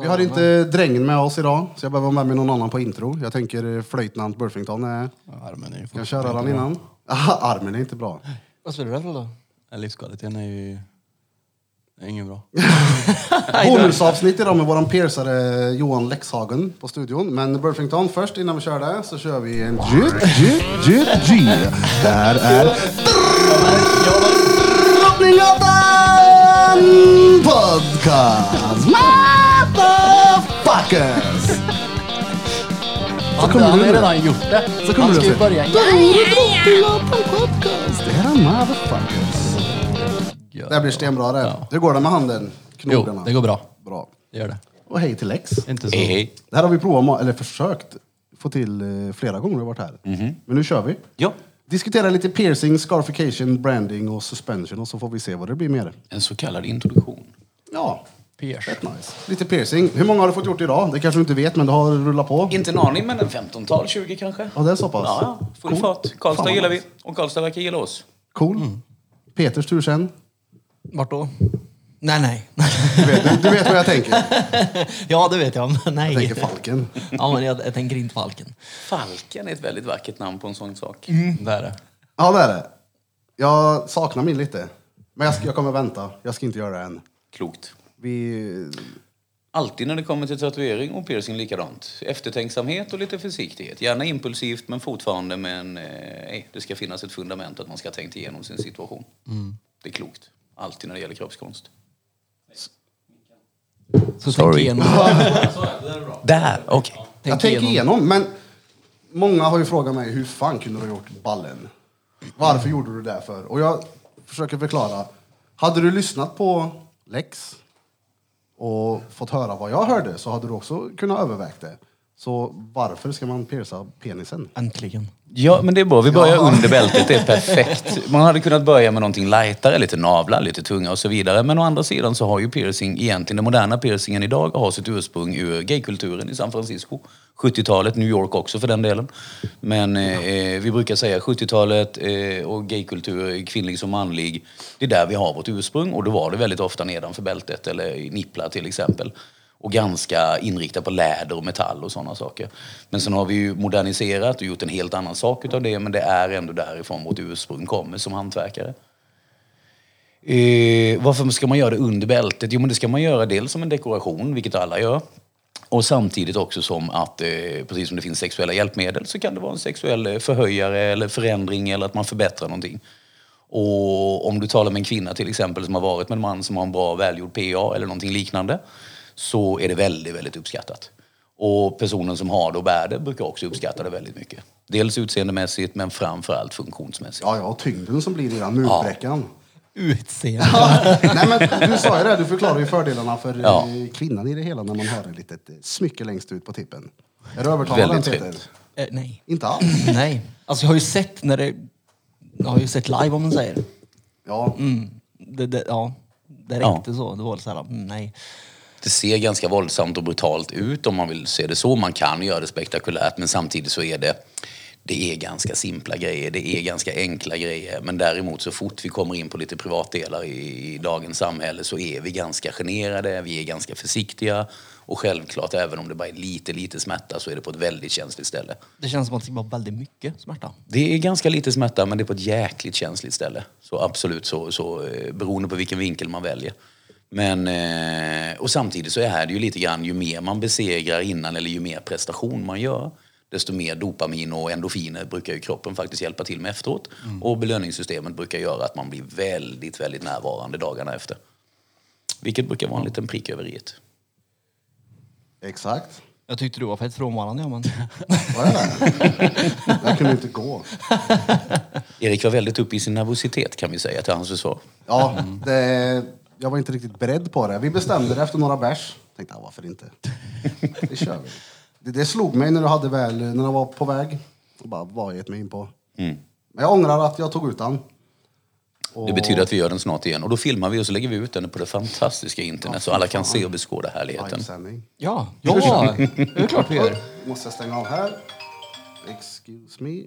Vi har inte drängen med oss idag, så jag behöver ha med mig någon annan på intro. Jag tänker eh, flöjtnant Burfington är... Armen är ju Kan jag köra den innan? Aha, armen är inte bra. Vad spelar du där för då? Ja, Livskvaliteten är ju... Är ingen bra. Bonusavsnitt idag med våran piercare Johan Lexhagen på studion. Men Burfington, först innan vi kör det så kör vi en G, G, G, G. Det här är Drottninggatan Podcast! Motherfuckers! Han, kommer han har redan gjort det. Så kommer han ska ju börja. Det Drottninggatan Podcast! Det här är motherfuckers. Det blir stenbra det. Hur går det med handen? Jo, Knogarna? det går bra. Bra. Det gör det. Och hej till Lex. Inte så... Hej, hej. Det här har vi provat, eller försökt få till eh, flera gånger vi har varit här. Men nu kör vi. Ja, Diskutera lite piercing, scarification, branding och suspension och så får vi se vad det blir mer. en så kallad introduktion. Ja, Pierce. nice. Lite piercing. Hur många har du fått gjort idag? Det kanske du inte vet, men det har rullat på. Inte en aning, men en 15-tal, 20 kanske. Ja, det är så pass. Ja, ja. Full Cool. fart. Karlstad Fan, gillar vi. Och Karlstad verkar gilla oss. Cool. Peters tur sen. Vart då? Nej, nej. Du vet, du vet vad jag tänker. ja, det vet jag, men Jag nej. tänker Falken. Ja, men jag, jag tänker inte Falken. Falken är ett väldigt vackert namn på en sån sak. Det är det. Ja, det är det. Jag saknar min lite. Men jag, ska, jag kommer vänta. Jag ska inte göra det än. Klokt. Vi... Alltid när det kommer till tatuering och piercing likadant. Eftertänksamhet och lite försiktighet. Gärna impulsivt men fortfarande med en... Eh, det ska finnas ett fundament att man ska ha tänkt igenom sin situation. Det är klokt. Alltid när det gäller kroppskonst. Så Sorry. tänk igenom. Där, okej. Tänk jag tänker igenom. igenom, men många har ju frågat mig hur fan kunde du ha gjort ballen? Varför gjorde du det för? Och jag försöker förklara. Hade du lyssnat på Lex och fått höra vad jag hörde så hade du också kunnat övervägt det. Så varför ska man pierca penisen? Äntligen. Ja, men det är bra. Vi börjar under bältet. Det är perfekt. Man hade kunnat börja med någonting lightare, lite navlar, lite tunga och så vidare. Men å andra sidan så har ju piercing, egentligen den moderna piercingen idag, har sitt ursprung ur gaykulturen i San Francisco. 70-talet, New York också för den delen. Men eh, vi brukar säga 70-talet eh, och gaykultur, kvinnlig som manlig, det är där vi har vårt ursprung. Och då var det väldigt ofta nedanför bältet eller i nipplar till exempel och ganska inriktad på läder och metall och sådana saker. Men sen har vi ju moderniserat och gjort en helt annan sak utav det, men det är ändå därifrån vårt ursprung kommer som hantverkare. Eh, varför ska man göra det under bältet? Jo, men det ska man göra dels som en dekoration, vilket alla gör. Och samtidigt också som att, eh, precis som det finns sexuella hjälpmedel, så kan det vara en sexuell eh, förhöjare eller förändring eller att man förbättrar någonting. Och om du talar med en kvinna till exempel som har varit med en man som har en bra välgjord PA eller någonting liknande så är det väldigt, väldigt uppskattat. Och personen som har det och bär det brukar också uppskatta det väldigt mycket. Dels utseendemässigt men framförallt funktionsmässigt. Ja, ja, och tyngden som blir i den murbräckan. Utseende. Nej, men du sa ju det, du förklarar ju fördelarna för eh, Ja. kvinnan i det hela när man har ett litet eh, smycke längst ut på tippen. Är du övertalad Peter? Eh, nej. Inte alls? Nej. Alltså jag har ju sett när det... Jag har ju sett live om man säger. Ja. Mm. Det, det, ja. Det räckte så. Det var så här, mm, nej. Det ser ganska våldsamt och brutalt ut om man vill se det så. Man kan göra det spektakulärt men samtidigt så är det det är ganska simpla grejer, det är ganska enkla grejer. Men däremot så fort vi kommer in på lite privatdelar i, i dagens samhälle så är vi ganska generade, vi är ganska försiktiga. Och självklart, även om det bara är lite, lite smärta så är det på ett väldigt känsligt ställe. Det känns som att det vara väldigt mycket smärta. Det är ganska lite smärta men det är på ett jäkligt känsligt ställe. Så absolut, så, så, eh, beroende på vilken vinkel man väljer. Men, eh, och samtidigt så är det ju lite grann, ju mer man besegrar innan eller ju mer prestation man gör, desto mer dopamin och endorfiner brukar ju kroppen faktiskt hjälpa till med efteråt. Och belöningssystemet brukar göra att man blir väldigt, väldigt närvarande dagarna efter. Vilket brukar vara en liten prick över i. Exakt. Jag tyckte du var fett frånvarande ja, men... Var det det? Jag kunde inte gå. Erik var väldigt uppe i sin nervositet kan vi säga till hans försvar. Ja, det, jag var inte riktigt beredd på det. Vi bestämde det efter några bärs. Tänkte, ja, varför inte? Det kör vi. Det, det slog mig när du hade väl, när jag var på väg. Och bara, vad gett mig in på? Men jag ångrar att jag tog ut den. Det betyder att vi gör den snart igen. Och då filmar vi och så lägger vi ut den på det fantastiska internet så alla kan se och beskåda härligheten. Ja, ja, det är klart vi gör. Måste jag stänga av här. Excuse me.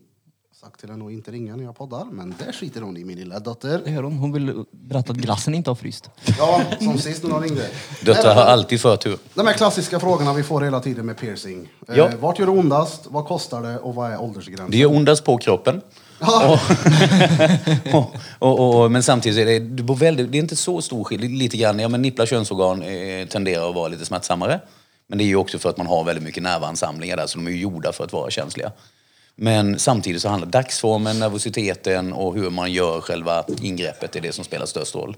Sagt till henne att inte ringa när jag poddar, men det skiter hon i, min lilla dotter. Det gör hon. Hon vill berätta att glassen inte har fryst. Ja, som sist när hon ringde. Döttrar har alltid förtur. De här klassiska frågorna vi får hela tiden med piercing. Eh, Ja. Vart gör det ondast? Vad kostar det? Och vad är åldersgränsen? Det gör ondast på kroppen. Ja. och, och, och, men samtidigt är det, det, väldigt, det är inte så stor skillnad. Lite grann, ja men nipplar könsorgan eh, tenderar att vara lite smärtsammare. Men det är ju också för att man har väldigt mycket nervansamlingar där så de är ju gjorda för att vara känsliga. Men samtidigt så handlar dagsformen, nervositeten och hur man gör själva ingreppet är det som spelar störst roll.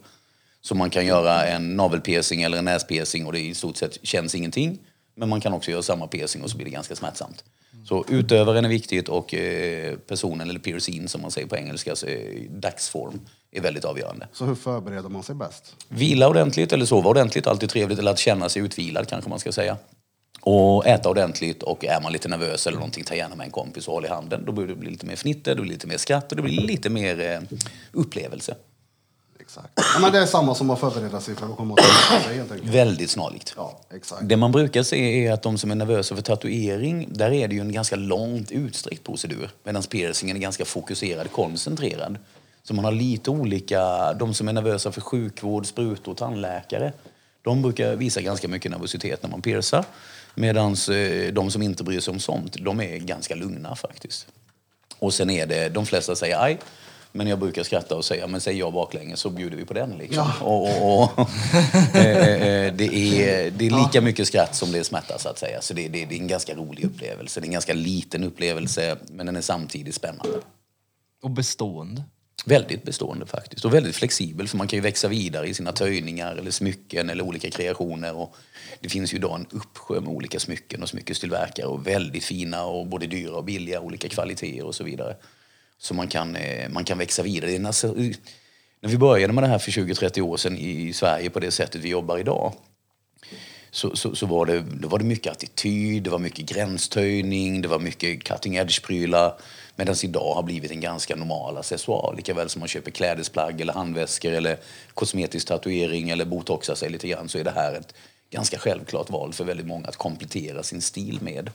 Så man kan göra en navelpiercing eller en näspiercing och det i stort sett känns ingenting. Men man kan också göra samma piercing och så blir det ganska smärtsamt. Så utövaren är viktigt och eh, personen, eller piercing som man säger på engelska, så är dagsform är väldigt avgörande. Så hur förbereder man sig bäst? Vila ordentligt eller sova ordentligt, alltid trevligt. Eller att känna sig utvilad kanske man ska säga. Och äta ordentligt och är man lite nervös eller någonting, ta gärna med en kompis och håll i handen. Då blir det bli lite mer fnitter, det blir lite mer skratt och det blir lite mer eh, upplevelse. Exakt. Ja, men det är samma som att förbereda sig för att komma åt sig helt enkelt. Väldigt snarlikt. Ja, exakt. Det man brukar se är att de som är nervösa för tatuering, där är det ju en ganska långt utsträckt procedur. Medan piercingen är ganska fokuserad, koncentrerad. Så man har lite olika, de som är nervösa för sjukvård, sprutor, tandläkare, de brukar visa ganska mycket nervositet när man piercar. Medan de som inte bryr sig om sånt, de är ganska lugna faktiskt. Och sen är det, de flesta säger aj, men jag brukar skratta och säga, men säger jag baklänges så bjuder vi på den liksom. Och, och, och, eh, eh, det, är, det är lika mycket skratt som det är smärta så att säga. Så det, det, det är en ganska rolig upplevelse. Det är en ganska liten upplevelse, men den är samtidigt spännande. Och bestående. Väldigt bestående faktiskt. Och väldigt flexibel för man kan ju växa vidare i sina töjningar eller smycken eller olika kreationer. Och det finns ju idag en uppsjö med olika smycken och smyckestillverkare och väldigt fina och både dyra och billiga, olika kvaliteter och så vidare. Så man kan, eh, man kan växa vidare. Det alltså, när vi började med det här för 20-30 år sedan i Sverige på det sättet vi jobbar idag så, så, så var, det, då var det mycket attityd, det var mycket gränstöjning, det var mycket cutting edge-prylar. Medan idag har blivit en ganska normal accessoar. Likaväl som man köper klädesplagg eller handväskor eller kosmetisk tatuering eller botoxar sig lite grann så är det här ett ganska självklart val för väldigt många att komplettera sin stil med.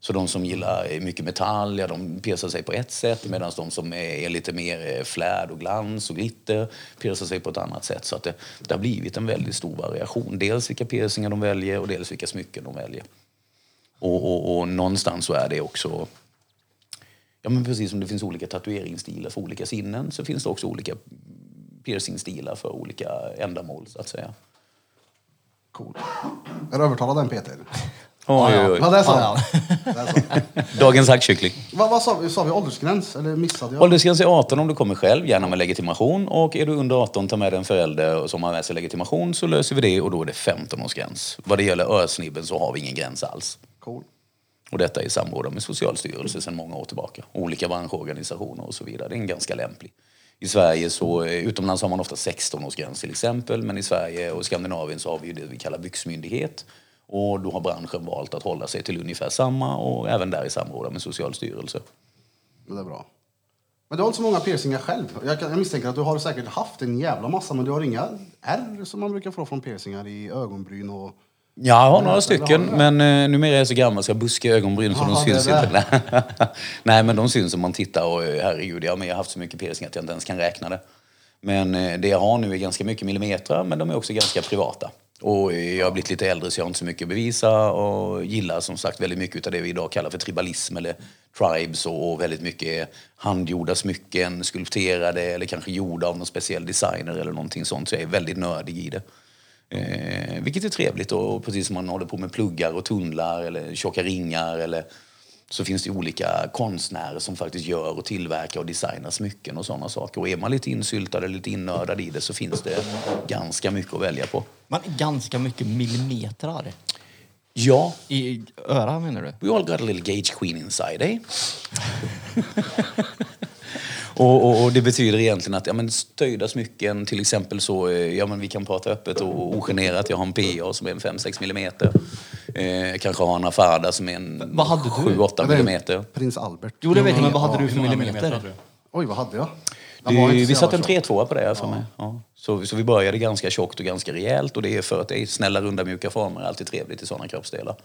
Så de som gillar eh, mycket metall, ja, de piercar sig på ett sätt medan de som är, lite mer eh, flärd och glans och glitter piercar sig på ett annat sätt. Så att det, det har blivit en väldigt stor variation. Dels vilka piercingar de väljer och dels vilka smycken de väljer. Och, och, och någonstans så är det också Ja, men precis som det finns olika tatueringsstilar för olika sinnen så finns det också olika piercingstilar för olika ändamål, så att säga. Cool. Jag övertalad den Peter. Oj, oj, oj. Ja, det är så. Ja, Det är så. Dagens hackkyckling. Vad, vad sa vi? Sa vi åldersgräns? Eller missade jag? Åldersgräns är 18 om du kommer själv, gärna med legitimation. Och är du under 18, ta med en förälder som har med sig legitimation så löser vi det och då är det 15-årsgräns. Vad det gäller örsnibben så har vi ingen gräns alls. Cool. Och detta är i samråd med Socialstyrelsen sedan många år tillbaka. Olika branschorganisationer och så vidare. Det är en ganska lämplig. I Sverige så, eh, utomlands har man ofta 16-årsgräns till exempel. Men i Sverige och Skandinavien så har vi ju det vi kallar byxmyndighet. Och då har branschen valt att hålla sig till ungefär samma och även där i samråd med Socialstyrelsen. Det är bra. Men du har inte så många piercingar själv. Jag, kan, jag misstänker att du har säkert haft en jävla massa, men du har inga R som man brukar få från piercingar i ögonbryn och... Ja, jag har några stycken, men eh, numera är jag så gammal så jag buskar ögonbryn så Jaha, de det är syns inte. Nej, men de syns om man tittar och eh, herregud, jag har haft så mycket piercing att jag inte ens kan räkna det. Men eh, det jag har nu är ganska mycket millimeter, men de är också ganska privata. Och eh, jag har blivit lite äldre så jag har inte så mycket att bevisa och gillar som sagt väldigt mycket av det vi idag kallar för tribalism eller tribes och och väldigt mycket handgjorda smycken, skulpterade eller kanske gjorda av någon speciell designer eller någonting sånt. Så jag är väldigt nördig i det. Eh, vilket är trevligt och precis som man håller på med pluggar och tunnlar eller tjocka ringar eller så finns det olika konstnärer som faktiskt gör och tillverkar och designar smycken och sådana saker. Och är man lite insyltad eller lite innördad i det så finns det ganska mycket att välja på. Men ganska mycket millimeter Ja, i öra menar du? we all got a little gauge queen inside, eh? och, och, och det betyder egentligen att ja, men stöjda smycken, till exempel så, eh, ja men vi kan prata öppet och ogenerat. Jag har en PA som är en 5-6 millimeter. Eh, kanske har en Afada som är en vad hade du? 7-8 Det är millimeter. Prins Albert. Jo, det vet jag, men vad hade du för millimeter? Oj, vad hade jag? Så vi satte en jävla tjock. 3-2 på det här för mig. Ja. Så, så vi började ganska tjockt och ganska rejält och det är för att det är snälla, runda, mjuka former. Alltid trevligt i sådana kroppsdelar.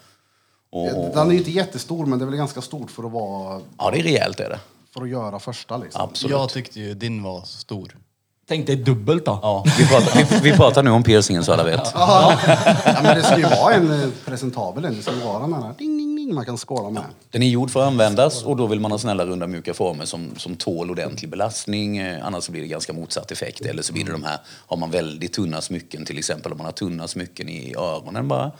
Och, och, Den är ju inte jättestor, men det är väl ganska stort för att vara ja, det är rejält är det. För att göra första liksom. Absolut. Jag tyckte ju din var stor. Tänk dig dubbelt då. Ja, vi, pratar, vi, vi pratar nu om piercingen så alla vet. Ja, men det ska ju vara en eh, presentabel en. Det ska ju vara den här ding, ding, ding man kan skåla med. Den är gjord för att användas och då vill man ha snälla, runda, mjuka former som, som tål ordentlig belastning. Eh, Annars så blir det ganska motsatt effekt. Eller så blir det de här, har man väldigt tunna smycken, till exempel om man har tunna smycken i öronen bara,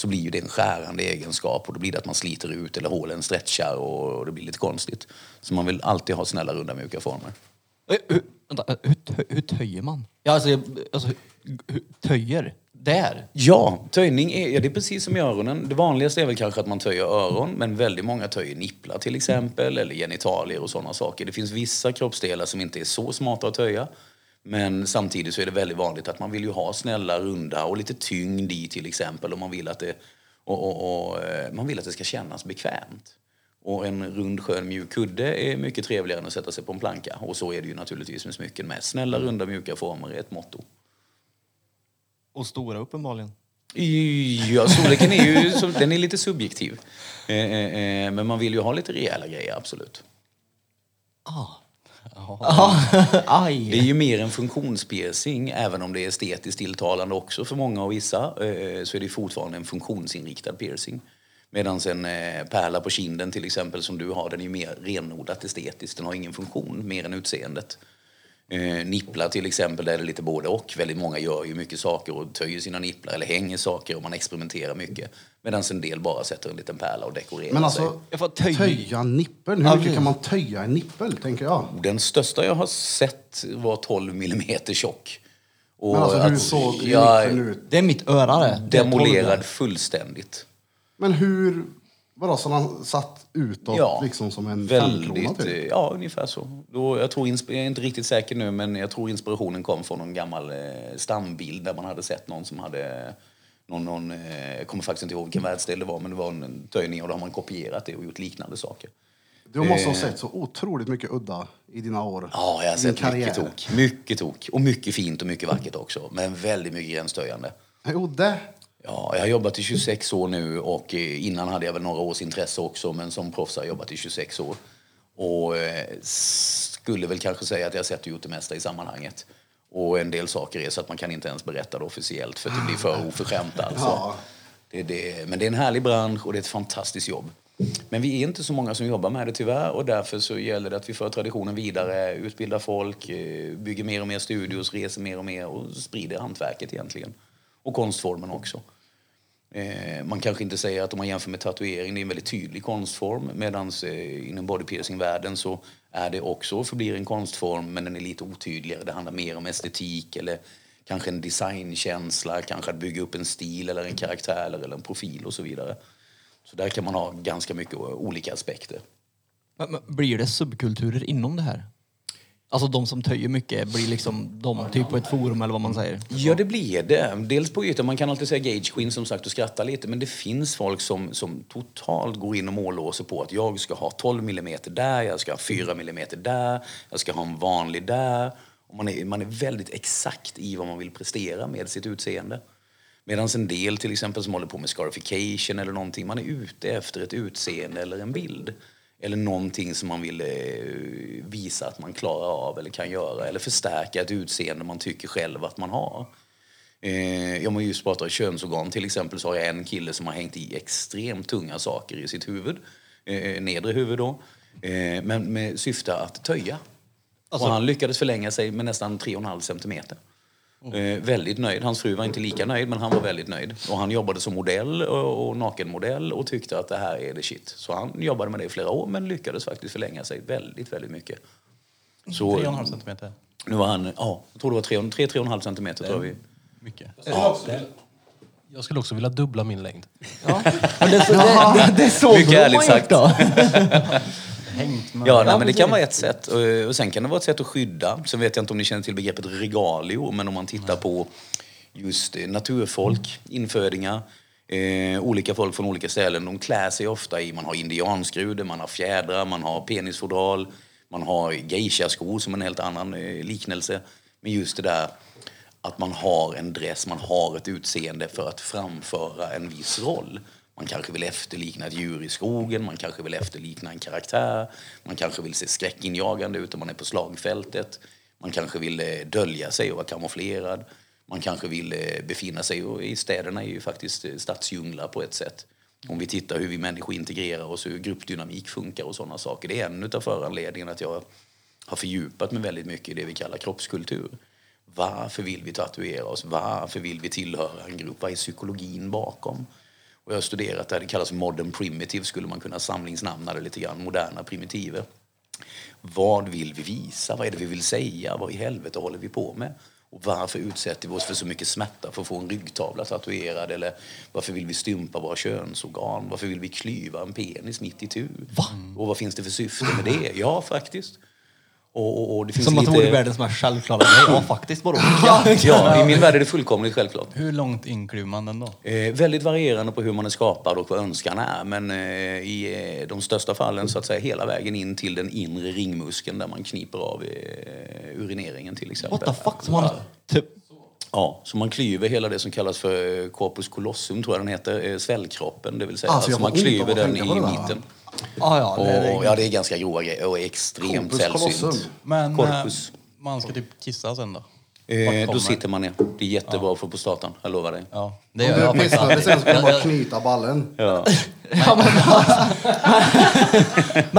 så blir ju det en skärande egenskap och då blir det att man sliter ut eller hålen stretchar och, och det blir lite konstigt. Så man vill alltid ha snälla, runda, mjuka former. Eh, Hur, vänta, eh, hur, tö- hur töjer man? Ja, alltså, jag- alltså hur, töjer? Där? Ja, töjning är, ja, det är precis som i öronen. Det vanligaste är väl kanske att man töjer öron, men väldigt många töjer nipplar till exempel, eller genitalier och sådana saker. Det finns vissa kroppsdelar som inte är så smarta att töja. Men samtidigt så är det väldigt vanligt att man vill ju ha snälla, runda och lite tyngd i till exempel. Och man vill att det, och, och, och, eh, man vill att det ska kännas bekvämt. Och en rund, skön, mjuk kudde är mycket trevligare än att sätta sig på en planka. Och så är det ju naturligtvis med smycken med. Snälla, runda, mjuka former är ett motto. Och stora uppenbarligen. Ja, storleken är ju den är lite subjektiv. Eh, eh, men man vill ju ha lite rejäla grejer, absolut. Aj! Det är ju mer en funktionspiercing, även om det är estetiskt tilltalande också för många och vissa, eh, så är det fortfarande en funktionsinriktad piercing. Medan en eh, pärla på kinden till exempel som du har, den är ju mer renodlat estetisk. Den har ingen funktion mer än utseendet. Eh, nipplar till exempel, där är det lite både och. Väldigt många gör ju mycket saker och töjer sina nipplar eller hänger saker och man experimenterar mycket. Medan en del bara sätter en liten pärla och dekorerar Men sig. alltså, Jag får töj. töja nippeln. Hur mycket kan man töja en nippel, tänker jag? Den största jag har sett var 12 millimeter tjock. Och Men alltså, hur att- såg ja, nippeln ut? Det är mitt öra det. Det är Demolerad fullständigt. Men hur... Vadå, så han satt utåt liksom som en väldigt, typ? eh, Ja, ungefär så. Då, jag, tror, jag är inte riktigt säker nu, men jag tror inspirationen kom från någon gammal eh, stambild där man hade sett någon som hade någon, någon, eh, jag kommer faktiskt inte ihåg vilken världsdel det var, men det var en, töjning och då har man kopierat det och gjort liknande saker. Du måste ha sett så otroligt mycket udda i dina år. eh, Ja, jag har sett karriär. mycket tok. Mycket tok. Och mycket fint och mycket vackert också. Men väldigt mycket gränstöjande. Jo, det. Ja, jag har jobbat i 26 år nu och eh, innan hade jag väl några års intresse också, men som proffs har jag jobbat i 26 år. Och eh, skulle väl kanske säga att jag har sett och gjort det mesta i sammanhanget. Och en del saker är så att man kan inte ens berätta det officiellt för det blir för oförskämt alltså. Ja. Det det. Men det är en härlig bransch och det är ett fantastiskt jobb. Men vi är inte så många som jobbar med det tyvärr och därför så gäller det att vi för traditionen vidare, utbildar folk, eh, bygger mer och mer studios, reser mer och mer och sprider hantverket egentligen. Och konstformen också. Eh, man kanske inte säger att om man jämför med tatuering, det är en väldigt tydlig konstform. Medan eh, inom bodypiercing-världen så är det också och förblir en konstform men den är lite otydligare. Det handlar mer om estetik eller kanske en designkänsla, kanske att bygga upp en stil eller en karaktär eller en profil och så vidare. Så där kan man ha ganska mycket eh, olika aspekter. Men, men, blir det subkulturer inom det här? Alltså de som töjer mycket blir liksom de typ på ett forum eller vad man säger? Ja, det blir det. Dels på ytan. Man kan alltid säga gage queen som sagt och skratta lite. Men det finns folk som, som totalt går in och mållåser på att jag ska ha 12 mm där, jag ska ha 4 mm där, jag ska ha en vanlig där. Och man, är, man är väldigt exakt i vad man vill prestera med sitt utseende. Medan en del till exempel som håller på med scarification eller någonting, man är ute efter ett utseende eller en bild. Eller någonting som man vill eh, visa att man klarar av eller kan göra. Eller förstärka ett utseende man tycker själv att man har. Eh, om man just pratar könsorgan till exempel så har jag en kille som har hängt i extremt tunga saker i sitt huvud. Eh, nedre huvud då. Eh, men med syfte att töja. och han lyckades förlänga sig med nästan 3,5 centimeter. Eh, väldigt nöjd. Hans fru var inte lika nöjd, men han var väldigt nöjd. Och han jobbade som modell och, och nakenmodell och tyckte att det här är det shit. Så han jobbade med det i flera år, men lyckades faktiskt förlänga sig väldigt, väldigt mycket. Så, 3,5 centimeter. nu var han, ja, jag tror det var 3-3,5 centimeter tror vi. Mycket. Jag skulle också vilja dubbla min längd. Ja. Men det, det, det, det är så Mycket ärligt sagt. Hängt med. Ja, nej, men det kan vara ett sätt. Och sen kan det vara ett sätt att skydda. Sen vet jag inte om ni känner till begreppet regalio, men om man tittar på just eh, naturfolk, infödingar, eh, olika folk från olika ställen, de klär sig ofta i, man har indianskrudor, man har fjädrar, man har penisfodral, man har geishaskor som en helt annan eh, liknelse. Men just det där att man har en dress, man har ett utseende för att framföra en viss roll. Man kanske vill efterlikna ett djur i skogen, man kanske vill efterlikna en karaktär, man kanske vill se skräckinjagande ut om man är på slagfältet, man kanske vill eh, dölja sig och vara kamouflerad, man kanske vill eh, befinna sig, och i städerna är ju faktiskt eh, stadsdjunglar på ett sätt. Om vi tittar hur vi människor integrerar oss, hur gruppdynamik funkar och sådana saker. Det är en av föranledningarna att jag har fördjupat mig väldigt mycket i det vi kallar kroppskultur. Varför vill vi tatuera oss? Varför vill vi tillhöra en grupp? Vad är psykologin bakom? Och jag har studerat det här, det kallas modern primitive, skulle man kunna samlingsnamna det lite grann, moderna primitiver. Vad vill vi visa? Vad är det vi vill säga? Vad i helvete håller vi på med? Och varför utsätter vi oss för så mycket smärta för att få en ryggtavla tatuerad? Eller varför vill vi stympa våra könsorgan? Varför vill vi klyva en penis mitt i tu? Och vad finns det för syfte med det? Ja, faktiskt. Och, och, och det finns Som att det lite... vore världens mest självklara grej. Ja, faktiskt. Vadå? Ja. Ja, i min värld är det fullkomligt självklart. Hur långt in klyver man den då? Eh, väldigt varierande på hur man är skapad och vad önskan är. Men eh, i eh, de största fallen så att säga hela vägen in till den inre ringmuskeln där man kniper av eh, urineringen till exempel. What the fuck? Som man typ... Ja, så man klyver hela det som kallas för eh, corpus colossum, tror jag den heter, eh, svällkroppen. Det vill säga Alltså, alltså, man klyver den i mitten. Ah, ja, Och, det, det, ja, det är ganska grova grejer och extremt Corpus sällsynt. colossum. Men Corpus. eh, man ska typ kissa sen då? Eh, då sitter man ner. Det är jättebra för prostatan, jag lovar dig. Ja, det gör jag du faktiskt alltid. sen ska du bara knyta ballen. Ja. ja, men,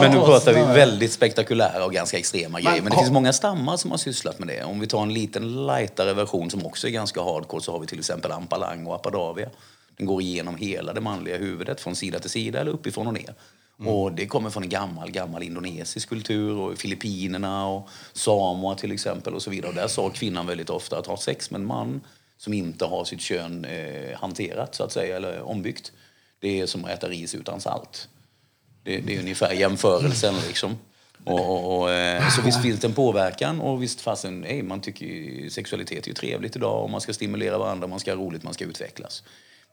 men, nu pratar vi väldigt spektakulära och ganska extrema grejer. Men det finns många stammar som har sysslat med det. Om vi tar en liten lightare version som också är ganska hardcore så har vi till exempel Ampalang och Apadavia. Den går igenom hela det manliga huvudet från sida till sida eller uppifrån och ner. Mm. Och det kommer från en gammal, gammal indonesisk kultur och Filippinerna och Samoa till exempel och så vidare. Och där sa kvinnan väldigt ofta att ha sex med en man som inte har sitt kön eh, hanterat så att säga eller ombyggt. Det är som att äta ris utan salt. Det, det är ungefär jämförelsen liksom. Och, och, och, eh, så visst finns det en påverkan och visst fasen, hey, man tycker ju, sexualitet är ju trevligt idag och man ska stimulera varandra, man ska ha roligt, man ska utvecklas.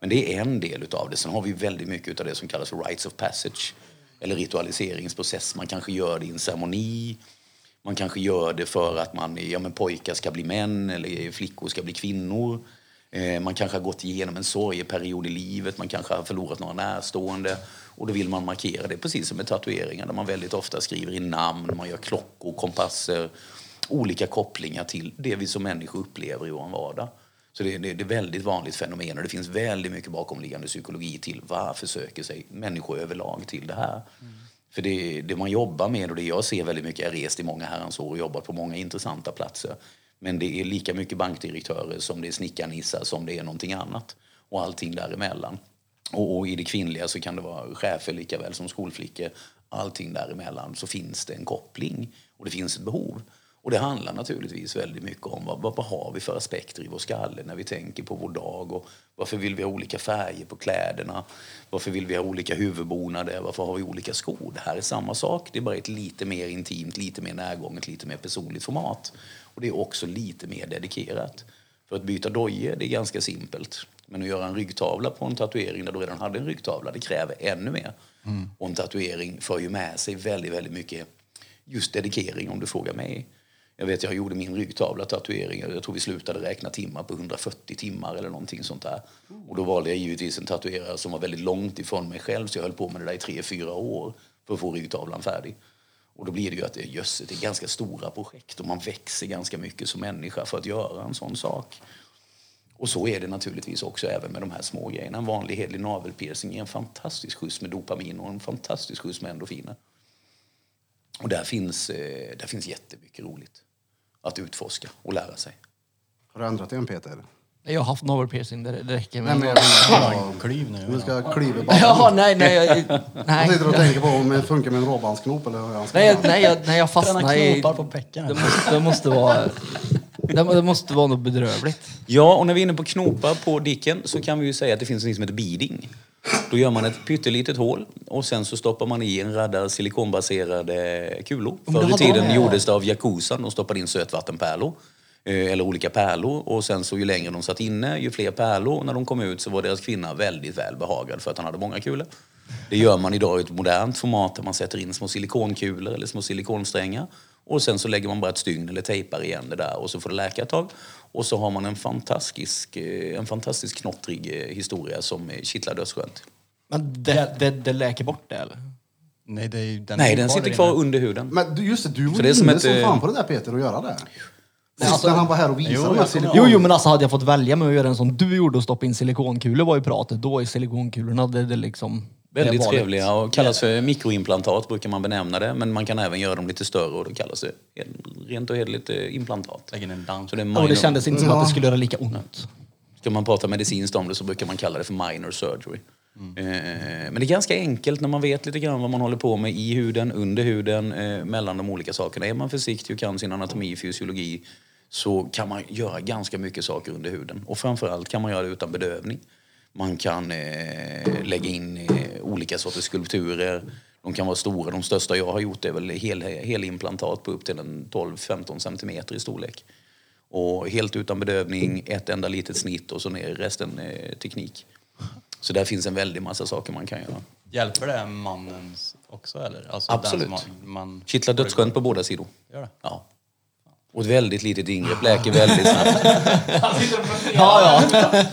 Men det är en del utav det. Sen har vi väldigt mycket av det som kallas för rites of passage. Eller ritualiseringsprocess. Man kanske gör det i en ceremoni. Man kanske gör det för att man, ja, men pojkar ska bli män eller flickor ska bli kvinnor. Eh, man kanske har gått igenom en sorgeperiod i livet, man kanske har förlorat några närstående. Och då vill man markera det, precis som med tatueringar där man väldigt ofta skriver in namn, man gör klockor, kompasser, olika kopplingar till det vi som människor upplever i vår vardag. Så det, det, det är väldigt vanligt fenomen och det finns väldigt mycket bakomliggande psykologi till varför söker sig människor överlag till det här. För det, det man jobbar med och det jag ser väldigt mycket, jag har rest i många herrans år och jobbat på många intressanta platser. Men det är lika mycket bankdirektörer som det är snickarnissar som det är någonting annat. Och allting däremellan. Och, och i det kvinnliga så kan det vara chefer lika väl som skolflickor. Allting däremellan så finns det en koppling och det finns ett behov. Och det handlar naturligtvis väldigt mycket om vad, vad, har vi för aspekter i vår skalle när vi tänker på vår dag och varför vill vi ha olika färger på kläderna? Varför vill vi ha olika huvudbonader? Varför har vi olika skor? Det här är samma sak, det är bara ett lite mer intimt, lite mer närgånget, lite mer personligt format. Och det är också lite mer dedikerat. För att byta dojor, det är ganska simpelt. Men att göra en ryggtavla på en tatuering där du redan hade en ryggtavla, det kräver ännu mer. Och en tatuering för ju med sig väldigt, väldigt mycket just dedikering om du frågar mig. Jag vet, jag gjorde min ryggtavla tatuering. Jag tror vi slutade räkna timmar på 140 timmar eller någonting sånt där. Och då valde jag givetvis en tatuerare som var väldigt långt ifrån mig själv så jag höll på med det där i tre, fyra år för att få ryggtavlan färdig. Och då blir det ju att det, jösses, det är ganska stora projekt och man växer ganska mycket som människa för att göra en sån sak. Och så är det naturligtvis också även med de här små grejerna. En vanlig hedlig navelpiercing är en fantastisk skjuts med dopamin och en fantastisk skjuts med endorfiner. Och där finns, eh, där finns jättemycket roligt att utforska och lära sig. Har du ändrat igen Peter? jag har haft navelpiercing, det, det räcker Nej med. men jag menar Ja, Klyv nu. Du ska klyva ballen. Jaha, nej, nej. Jag, Jag nej, sitter och tänker på om det funkar med en råbandsknop eller hur jag ska nej, jag, nej, jag, nej, jag fastnade i... knopar på pecken. Det måste, det måste vara... Det, det måste vara något bedrövligt. Ja, och när vi är inne på knopar på dicken så kan vi ju säga att det finns något som heter beading. Då gör man ett pyttelitet hål och sen så stoppar man i en radda silikonbaserade kulor. Det Förr i tiden de. gjordes det av Yakuzan. De stoppade in sötvattenpärlor. eh, Eller olika pärlor. Och sen så ju längre de satt inne, ju fler pärlor. Och när de kom ut så var deras kvinna väldigt väl behagad för att han hade många kulor. Det gör man idag i ett modernt format där man sätter in små silikonkulor eller små silikonsträngar. Och sen så lägger man bara ett stygn eller tejpar igen det där och så får det läka ett tag. Och så har man en fantastisk, eh, en fantastisk knottrig eh, historia som eh, kittlar dödsskönt. Men det, det, det läker bort det eller? Nej, det är den Nej, är den sitter kvar inne. under huden. Men just det, du var ju som inne ett, som fan på det där Peter, att göra det. Alltså- när han var här och visade Jo, de här silikon- Jo, jo, men alltså hade jag fått välja med att göra en som du gjorde och stoppa in silikonkulor var ju pratet. Då är silikonkulorna det, det liksom... Väldigt trevliga och kallas för mikroimplantat brukar man benämna det. Men man kan även göra dem lite större och då kallas det rent och hederligt eh, implantat. Lägger en. Så det är och det minor- kändes inte som att det skulle göra lika ont. Ska man prata medicinskt om det så brukar man kalla det för minor surgery. Eh, Men det är ganska enkelt när man vet lite grann vad man håller på med i huden, under huden, eh, mellan de olika sakerna. Är man försiktig och kan sin anatomi, fysiologi så kan man göra ganska mycket saker under huden. Och framförallt kan man göra det utan bedövning. Man kan eh, lägga in eh, olika sorters skulpturer. De kan vara stora. De största jag har gjort är väl hel, helimplantat på upp till en 12-15 centimeter i storlek. Och helt utan bedövning, ett enda litet snitt och så ner resten eh, teknik. Så där finns en väldig massa saker man kan göra. Hjälper det mannens också eller? Alltså Absolut. Den som man, man Kittlar dödsskönt på båda sidor. Gör det? Ja. Och ett väldigt litet ingrepp läker väldigt snabbt. Ja, ja.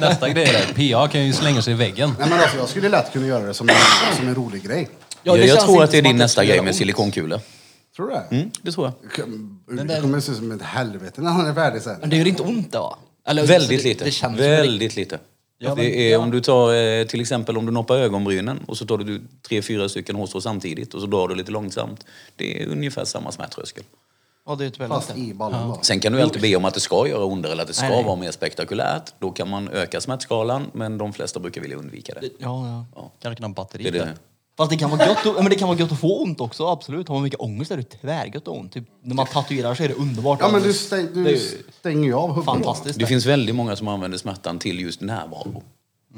Nästa grej är PA kan ju slänga sig i väggen. Nej, men alltså, jag skulle lätt kunna göra det som en, som en rolig grej. ja jag jag känns tror inte att det är som din nästa skulle grej göra med ont. silikonkula. Tror du det? Mm, det tror jag. Det kommer se ut som ett helvete när han är färdig sen. Men det gör inte ont då? Eller, Väldigt det, lite. Det känns väldigt lite. Ja, men- det är, Om du tar eh, till exempel om du noppar ögonbrynen och så tar du tre, fyra stycken hårstrå samtidigt och så drar du lite långsamt. Det är ungefär samma smärttröskel. Ja, det är typ Fast i ballen då. Sen kan du alltid be om att det ska göra ondare eller att det ska Nej, nej. vara mer spektakulärt. Då kan man öka smärtskalan men de flesta brukar vilja undvika det. Ja, ja. Kanske kan ha batteri Det är det. Fast det kan vara gött, att- men det kan vara gött att få ont också, absolut. Har man mycket ångest är det tvärgött att ha ont. Typ, när man tatuerar så är det underbart. Ja men du, stäng, Det är du ju stänger ju av huvudet. fantastiskt. Det finns väldigt många som använder smärtan till just närvaro.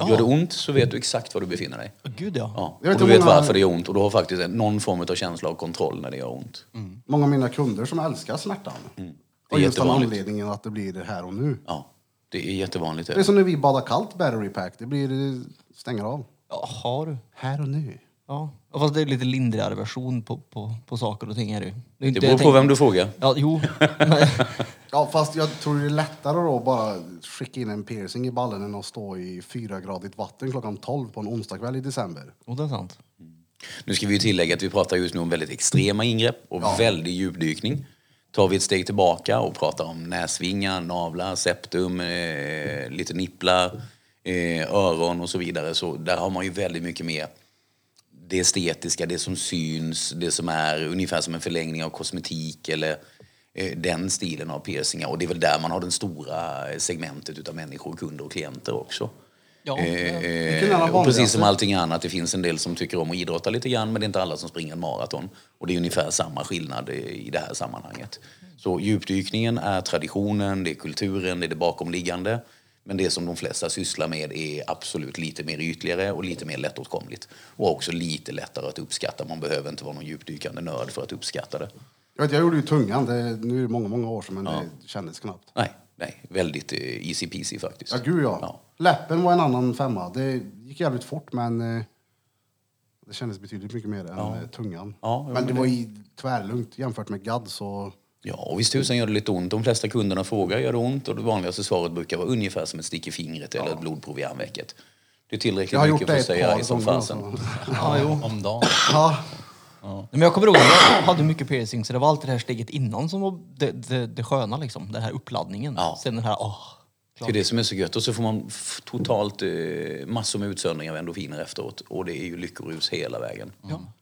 Gör det ont så vet du exakt var du befinner dig. Åh, Gud ja. Ja. Jag vet och du vet många- varför det gör ont och du har faktiskt en- någon form av känsla av kontroll när det gör ont. Många av mina kunder som älskar smärtan. Det är Och just jättevanligt. anledningen att det blir det här och nu. Ja, det är jättevanligt. Det är som när vi badar kallt battery pack. Det blir stänger av. Jaha du. Här och nu. Ja. Ja, Fast det är lite lindrigare version på, på, på saker och ting är det ju. Det, är inte- Det beror jag på tänker- vem du frågar. Ja, jo. Men- Ja fast jag tror det är lättare då att bara skicka in en piercing i ballen än att stå i fyragradigt vatten klockan 12 på en onsdagkväll i december. Och det är sant. Nu ska vi ju tillägga att vi pratar just nu om väldigt extrema ingrepp och väldig djupdykning. Tar vi ett steg tillbaka och pratar om näsvingar, navlar, septum, eh, lite nipplar, eh, öron och så vidare. Så där har man ju väldigt mycket mer det estetiska, det som syns, det som är ungefär som en förlängning av kosmetik eller den stilen av piercingar. Och det är väl där man har den stora segmentet utav människor, kunder och klienter också. Ja, Eh, den och precis som allting annat, det finns en del som tycker om att idrotta lite grann men det är inte alla som springer en maraton. Och det är ungefär samma skillnad i i det här sammanhanget. Så djupdykningen är traditionen, det är kulturen, det är det bakomliggande. Men det som de flesta sysslar med är absolut lite mer ytligare och lite mer lättåtkomligt. Och också lite lättare att uppskatta. Man behöver inte vara någon djupdykande nörd för att uppskatta det. Jag, vet, jag gjorde ju tungan, det, nu är det många, många år sedan men det kändes knappt. Nej, nej, väldigt eh, easy peasy faktiskt. Ja gud ja. Ja. Läppen var en annan femma. Det gick jävligt fort men eh, det kändes betydligt mycket mer än eh, tungan. Ja, men det var ju tvärlugnt jämfört med gadd så... Ja, och visst tusan gör det lite ont. De flesta kunderna frågar gör det ont och det vanligaste svaret brukar vara ungefär som ett stick i fingret eller ett blodprov i armvecket. Det är tillräckligt mycket för att säga som fasen. Ja, jo. Om dagen. Ja, Men jag kommer ihåg, jag hade mycket piercing så det var alltid det här steget innan som var det, det, det sköna liksom. Den här uppladdningen. Ja. Sen den här, åh. Det är det som är så gött. Och så får man totalt eh, massor med utsöndring av endorfiner efteråt. Och det är ju lyckorus hela vägen.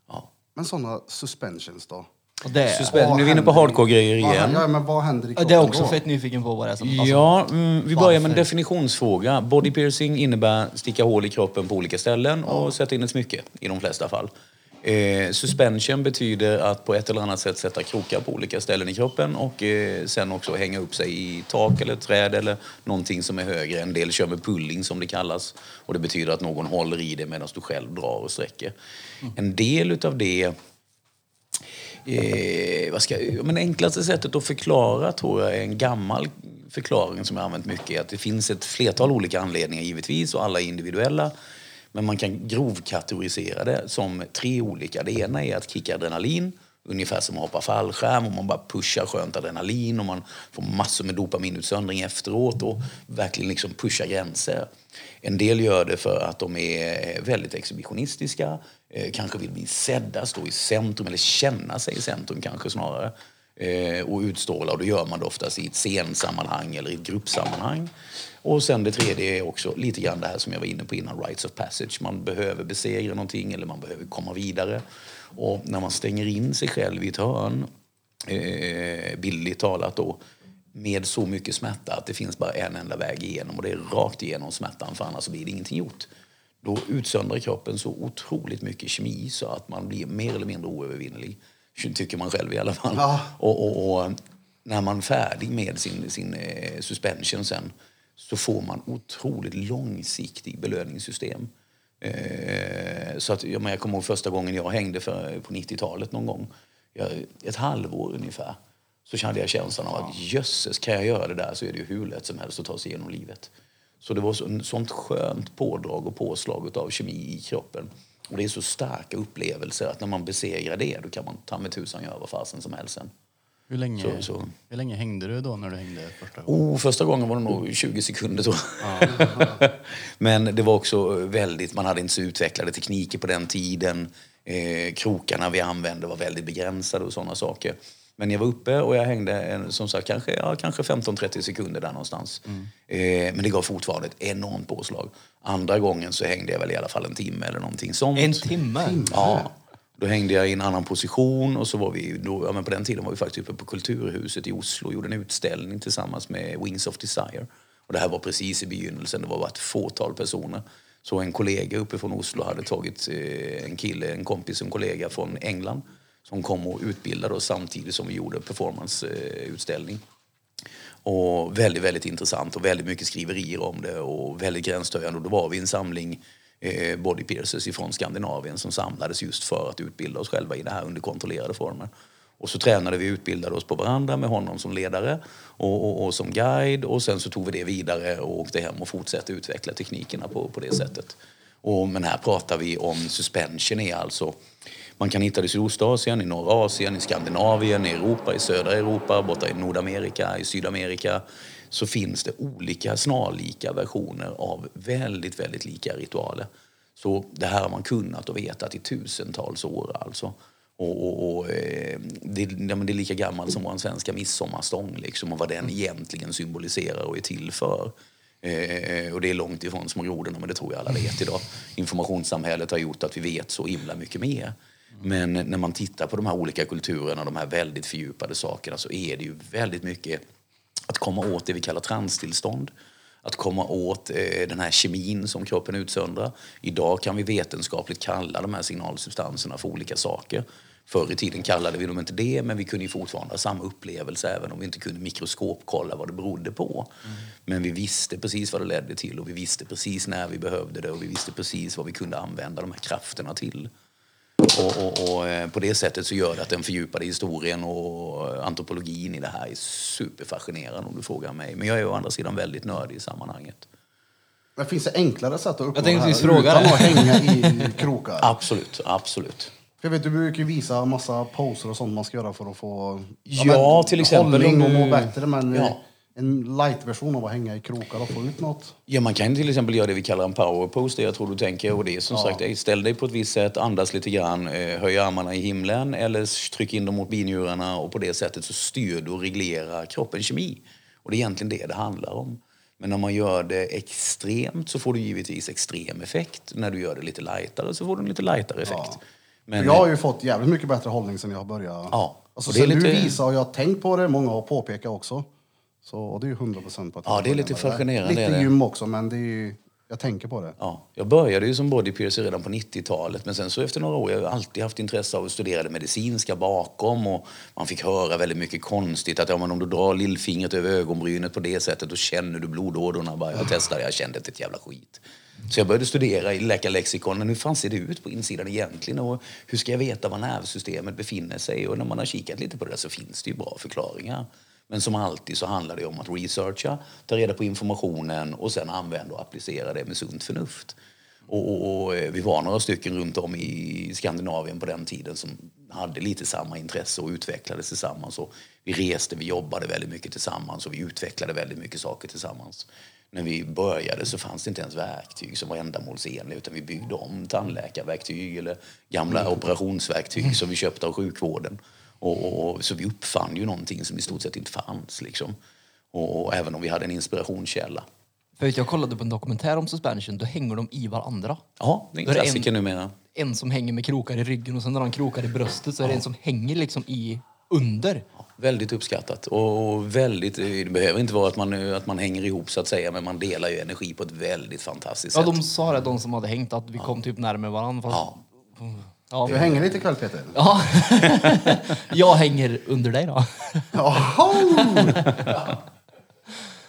Ja. men sådana suspensions då? Och det, nu är vi inne på hardcore-grejer igen. Ja, men vad händer i Ja, kroppen det är också då? fett nyfiken på vad det är som... Alltså, Ja, mm, vi börjar med en definitionsfråga. Body piercing innebär sticka hål i kroppen på olika ställen och sätta in ett smycke i de flesta fall. Eh, suspension betyder att på ett eller annat sätt sätta krokar på olika ställen i kroppen och eh, sen också hänga upp sig i tak eller träd eller någonting som är högre. En del kör med pulling som det kallas och det betyder att någon håller i det medan du själv drar och sträcker. En del utav det Eh, vad ska, jag- men det enklaste sättet att förklara tror jag är en gammal förklaring som jag använt mycket. Att det finns ett flertal olika anledningar givetvis och alla är individuella. Men man kan grovkategorisera det som tre olika. Det ena är att kicka adrenalin ungefär som att hoppa fallskärm och man bara pushar skönt adrenalin och man får massor med dopaminutsöndring efteråt och verkligen liksom pushar gränser. En del gör det för att de är väldigt exhibitionistiska, eh, kanske vill bli sedda, stå i centrum eller känna sig i centrum kanske snarare Eh, och utstråla och då gör man det oftast i ett scensammanhang eller i ett gruppsammanhang. Och sen det tredje är också lite grann det här som jag var inne på innan, rites of passage. Man behöver besegra någonting eller man behöver komma vidare. Och när man stänger in sig själv i ett hörn, eh, bildligt talat då, med så mycket smärta att det finns bara en enda väg igenom och det är rakt igenom smärtan för annars blir det ingenting gjort. Då utsöndrar kroppen så otroligt mycket kemi så att man blir mer eller mindre oövervinnelig. Tycker man själv i alla fall. Ja. Och, och, och när man är färdig med sin, sin eh, suspension sen så får man otroligt långsiktig belöningssystem. Eh, så att, ja, men jag kommer ihåg första gången jag hängde för, på 90-talet någon gång. Jag, ett halvår ungefär. Så kände jag känslan av att jösses, kan jag göra det där så är det ju hur lätt som helst att ta sig igenom livet. Så det var så, sånt skönt pådrag och påslag av kemi i kroppen. Och det är så starka upplevelser att när man besegrar det då kan man ta med tusan göra vad fasen som helst sen. Hur länge, Så- så. hur länge hängde du då när du hängde första gången? Oh, första gången var det nog 20 sekunder tror jag. Men det var också väldigt, man hade inte så utvecklade tekniker på den tiden. Eh, krokarna vi använde var väldigt begränsade och sådana saker. Men jag var uppe och jag hängde en, som sagt kanske, ja, kanske 15-30 sekunder där någonstans. Eh, men det gav fortfarande ett enormt påslag. Andra gången så hängde jag väl i alla fall en timme eller någonting sånt. En timme? Ja. Då hängde jag i en annan position och så var vi, då, ja, men på den tiden var vi faktiskt uppe på Kulturhuset i Oslo och gjorde en utställning tillsammans med Wings of Desire. Och det här var precis i begynnelsen, det var bara ett fåtal personer. Så en kollega uppe från Oslo hade tagit eh, en kille, en kompis, en kollega från England som kom och utbildade oss samtidigt som vi gjorde performanceutställning. Och väldigt, väldigt intressant och väldigt mycket skriverier om det och väldigt gränsstöjande. Och då var vi en samling eh, body piercers ifrån Skandinavien som samlades just för att utbilda oss själva i det här under kontrollerade former. Och så tränade vi och utbildade oss på varandra med honom som ledare och, och, och som guide och sen så tog vi det vidare och åkte hem och fortsatte utveckla teknikerna på, på det sättet. Och, men här pratar vi om suspension är alltså man kan hitta det i Sydostasien, i norra Asien, i Skandinavien, i Europa, i södra Europa, borta i Nordamerika, i Sydamerika. Så finns det olika snarlika versioner av väldigt, väldigt lika ritualer. Så det här har man kunnat och vetat i tusentals år alltså. Och, och, och, eh, det, det är lika gammalt som vår svenska midsommarstång liksom, och vad den egentligen symboliserar och är till för. Eh, och det är långt ifrån små grodorna, men det tror jag alla vet idag. Informationssamhället har gjort att vi vet så himla mycket mer. Men när man tittar på de här olika kulturerna, de här väldigt fördjupade sakerna, så är det ju väldigt mycket att komma åt det vi kallar transtillstånd. Att komma åt eh, den här kemin som kroppen utsöndrar. Idag kan vi vetenskapligt kalla de här signalsubstanserna för olika saker. Förr i tiden kallade vi dem inte det, men vi kunde ju fortfarande ha samma upplevelse även om vi inte kunde mikroskopkolla vad det berodde på. Men vi visste precis vad det ledde till och vi visste precis när vi behövde det och vi visste precis vad vi kunde använda de här krafterna till. Och, och, och eh, på det sättet så gör det att den fördjupade historien och antropologin i det här är superfascinerande om du frågar mig. Men jag är å andra sidan väldigt nördig i sammanhanget. Men finns det enklare sätt att uppnå det här fråga utan det. att hänga i krokar? Absolut, absolut. För jag vet, du brukar ju visa massa poser och sånt man ska göra för att få Ja, till exempel hållning och må bättre. Men Ja. En light-version av att hänga i krokar och få ut något. Ja, man kan till exempel göra det vi kallar en power pose, det jag tror du tänker. Och det är som sagt, eh, ställ dig på ett visst sätt, andas lite grann, eh, höj armarna i himlen eller tryck in dem mot binjurarna och på det sättet så styr du och reglerar kroppens kemi. Och det är egentligen det det handlar om. Men när man gör det extremt så får du givetvis extrem effekt. När du gör det lite lightare så får du en lite lightare effekt. Men, jag har ju fått jävligt mycket bättre hållning sen jag började. Ja, Alltså, sen du lite- visar och jag har tänkt på det, många har påpekat också. Så, det är ju 100 procent på att Ja, det är lite fascinerande, Lite det. gym också, men det är ju, jag tänker på det. Ja, jag började ju som bodypiercer redan på 90-talet men sen så efter några år, jag har alltid haft intresse av att studera det medicinska bakom och man fick höra väldigt mycket konstigt att ja, men om du drar lillfingret över ögonbrynet på det sättet då känner du blodådrorna. Bara, jag testade, jag kände inte ett jävla skit. Så jag började studera i läkarlexikon, men hur fan ser det ut på insidan egentligen och hur ska jag veta var nervsystemet befinner sig? Och när man har kikat lite på det där så finns det ju bra förklaringar. Men som alltid så handlar det om att researcha, ta reda på informationen och sen använda och applicera det med sunt förnuft. Och, och, och eh, vi var några stycken runt om i Skandinavien på den tiden som hade lite samma intresse och utvecklades tillsammans. Och vi reste, vi jobbade väldigt mycket tillsammans och vi utvecklade väldigt mycket saker tillsammans. När vi började så fanns det inte ens verktyg som var ändamålsenliga utan vi byggde om tandläkarverktyg eller gamla operationsverktyg som vi köpte av sjukvården. Och, och, så vi uppfann ju någonting som i stort sett inte fanns. Liksom. Och, och även om vi hade en inspirationskälla. För jag kollade på en dokumentär om suspension, då hänger de i varandra. Ja, det är en klassiker numera. En som hänger med krokar i ryggen och sen när han krokar i bröstet så är det en som hänger liksom i under. Väldigt uppskattat. Och väldigt, det behöver inte vara att man, att man hänger ihop så att säga, men man delar ju energi på ett väldigt fantastiskt Ja, sätt. de sa det, de som hade hängt, att vi kom typ närmare varandra. Fast... Ja. Ja. Du hänger lite ikväll Peter. Ja. jag hänger under dig då. Jaha!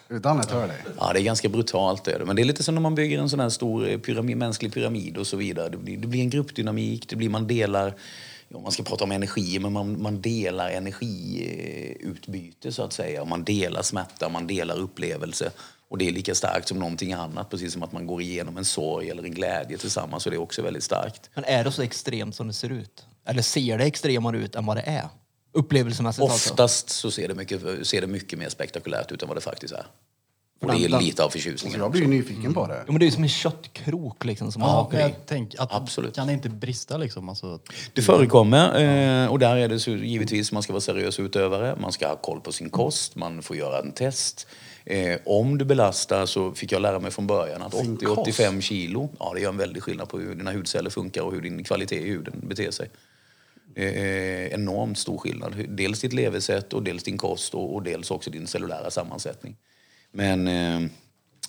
Utan att höra dig. Ja, det är ganska brutalt. Det. Men det är lite som när man bygger en sån här stor eh, pyramid, mänsklig pyramid och så vidare. Det blir, det blir en gruppdynamik, det blir man delar, ja, man ska prata om energi, men man, man delar energiutbyte så att säga. Man delar smärta, man delar upplevelse. Och det är lika starkt som någonting annat, precis som att man går igenom en sorg eller en glädje tillsammans. Och det är också väldigt starkt. Men är det så extremt som det ser ut? Eller ser det extremare ut än vad det är? Upplevelsemässigt alltså. Oftast så ser det, mycket, ser det mycket mer spektakulärt ut än vad det faktiskt är. Och det är lite av förtjusningen. jag blir ju nyfiken på det. Jo, men det är ju som en köttkrok liksom som man Ja, hakar men i. jag tänker att Absolut. kan det inte brista liksom? Alltså, Det förekommer eh, och där är det så, givetvis man ska vara seriös utövare, man ska ha koll på sin kost, man får göra en test. Eh, om du belastar så fick jag lära mig från början att Sin 80-85 kilo, ja det gör en väldig skillnad på hur dina hudceller funkar och hur din kvalitet i huden beter sig. Eh, enormt stor skillnad. Dels ditt levesätt och dels din kost och, och dels också din cellulära sammansättning. Men eh,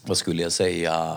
vad skulle jag säga?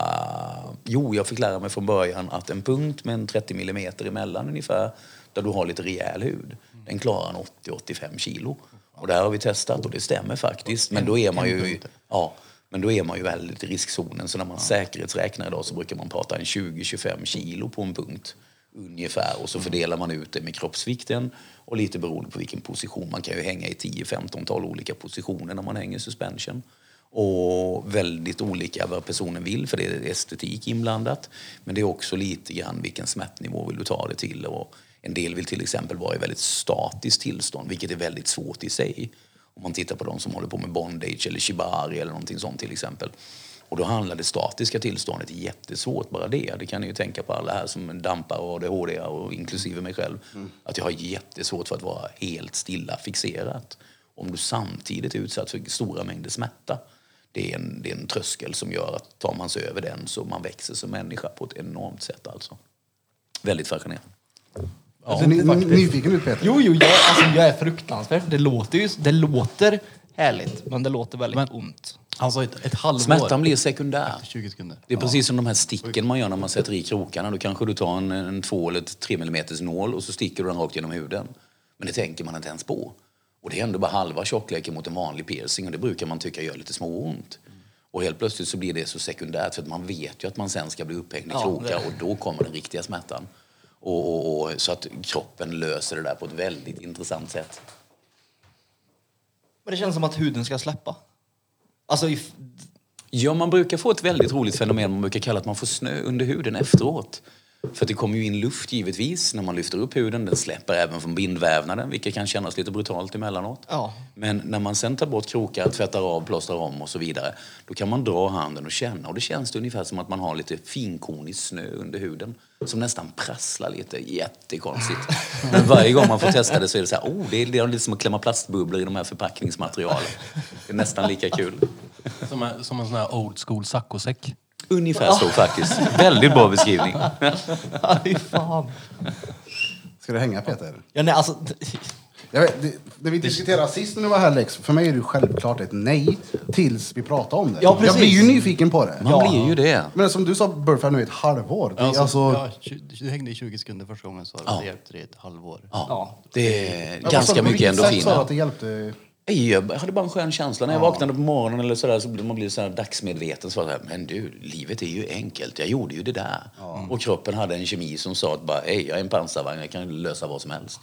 Jo, jag fick lära mig från början att en punkt med en 30 millimeter emellan ungefär, där du har lite rejäl hud, den klarar en 80-85 kilo. Och det här har vi testat och det stämmer faktiskt. Men då är man ju, ja, men då är man ju väldigt i riskzonen. Så när man säkerhetsräknar idag så brukar man prata en 20-25 kilo på en punkt ungefär. Och så fördelar man ut det med kroppsvikten och lite beroende på vilken position. Man kan ju hänga i 10-15-tal olika positioner när man hänger suspension. Och väldigt olika vad personen vill, för det är estetik inblandat. Men det är också lite grann vilken smärtnivå vill du ta det till. Och en del vill till exempel vara i väldigt statiskt tillstånd, vilket är väldigt svårt i sig. Om man tittar på de som håller på med bondage eller shibari eller någonting sånt till exempel. Och då handlar det statiska tillståndet jättesvårt, bara det. Det kan ni ju tänka på alla här som dampar och ADHD och inklusive mig själv. Att jag har jättesvårt för att vara helt stilla fixerat. Om du samtidigt är utsatt för stora mängder smärta. Det är, en, det är en tröskel som gör att tar man sig över den så man växer som människa på ett enormt sätt alltså. Väldigt fascinerande. Ser ni, nyfiken ut Peter? Jo, jo, jag, alltså, jag är fruktansvärt. Det låter ju det låter härligt, men det låter väldigt Men- ont. alltså ett, ett halvår. Smärtan blir sekundär. 20 sekunder. Det är precis som de här sticken man gör när man sätter i krokarna. Då kanske du tar en, en två eller tre millimeters nål och så sticker du den rakt genom huden. Men det tänker man inte ens på. Och det är ändå bara halva tjockleken mot en vanlig piercing och det brukar man tycka gör lite småont. Och helt plötsligt så blir det så sekundärt för att man vet ju att man sen ska bli upphängd i Ja, krokar och då kommer den riktiga smärtan. Och, och, och, så att kroppen löser det där på ett väldigt intressant sätt. Men det känns som att huden ska släppa. Alltså, i, Ja, man brukar få ett väldigt roligt fenomen man brukar kalla att man får snö under huden efteråt. För det kommer ju in luft givetvis när man lyfter upp huden. Den släpper även från bindvävnaden, vilket kan kännas lite brutalt emellanåt. Ja. Men när man sen tar bort krokar, tvättar av, plåstrar om och så vidare, då kan man dra handen och känna. Och det känns det ungefär som att man har lite finkornig snö under huden. Som nästan prasslar lite. Jättekonstigt. Men varje gång man får testa det så är det så här, oh, det är, det är lite som att klämma plastbubblor i de här förpackningsmaterialen. Det är nästan lika kul. Som en, som en sån här old school saccosäck. Ungefär så faktiskt. Väldigt bra beskrivning. Fan. Ska det hänga Peter? Ja, nej, alltså, Jag vet, det, när vi diskuterade sist när du var här Lex, för mig är det självklart ett nej tills vi pratar om det. Ja, precis. jag blir ju nyfiken på det. Man blir ju det. Men som du sa, Burf, nu är ett halvår. Det, är Alltså, alltså, ja, tju- du hängde i 20 sekunder första gången så Ja. det hjälpte det i ett halvår. Ja, det är ganska du, mycket vilket sätt sa du endorfiner. att det hjälpte? Nej, Jag hade bara en skön känsla. När jag vaknade på morgonen eller sådär, så blir man blir sådär dagsmedveten. Så var så här, men du, livet är ju enkelt. Jag gjorde ju det där. Och kroppen hade en kemi som sa att bara, hej, jag är en pansarvagn, jag kan lösa vad som helst.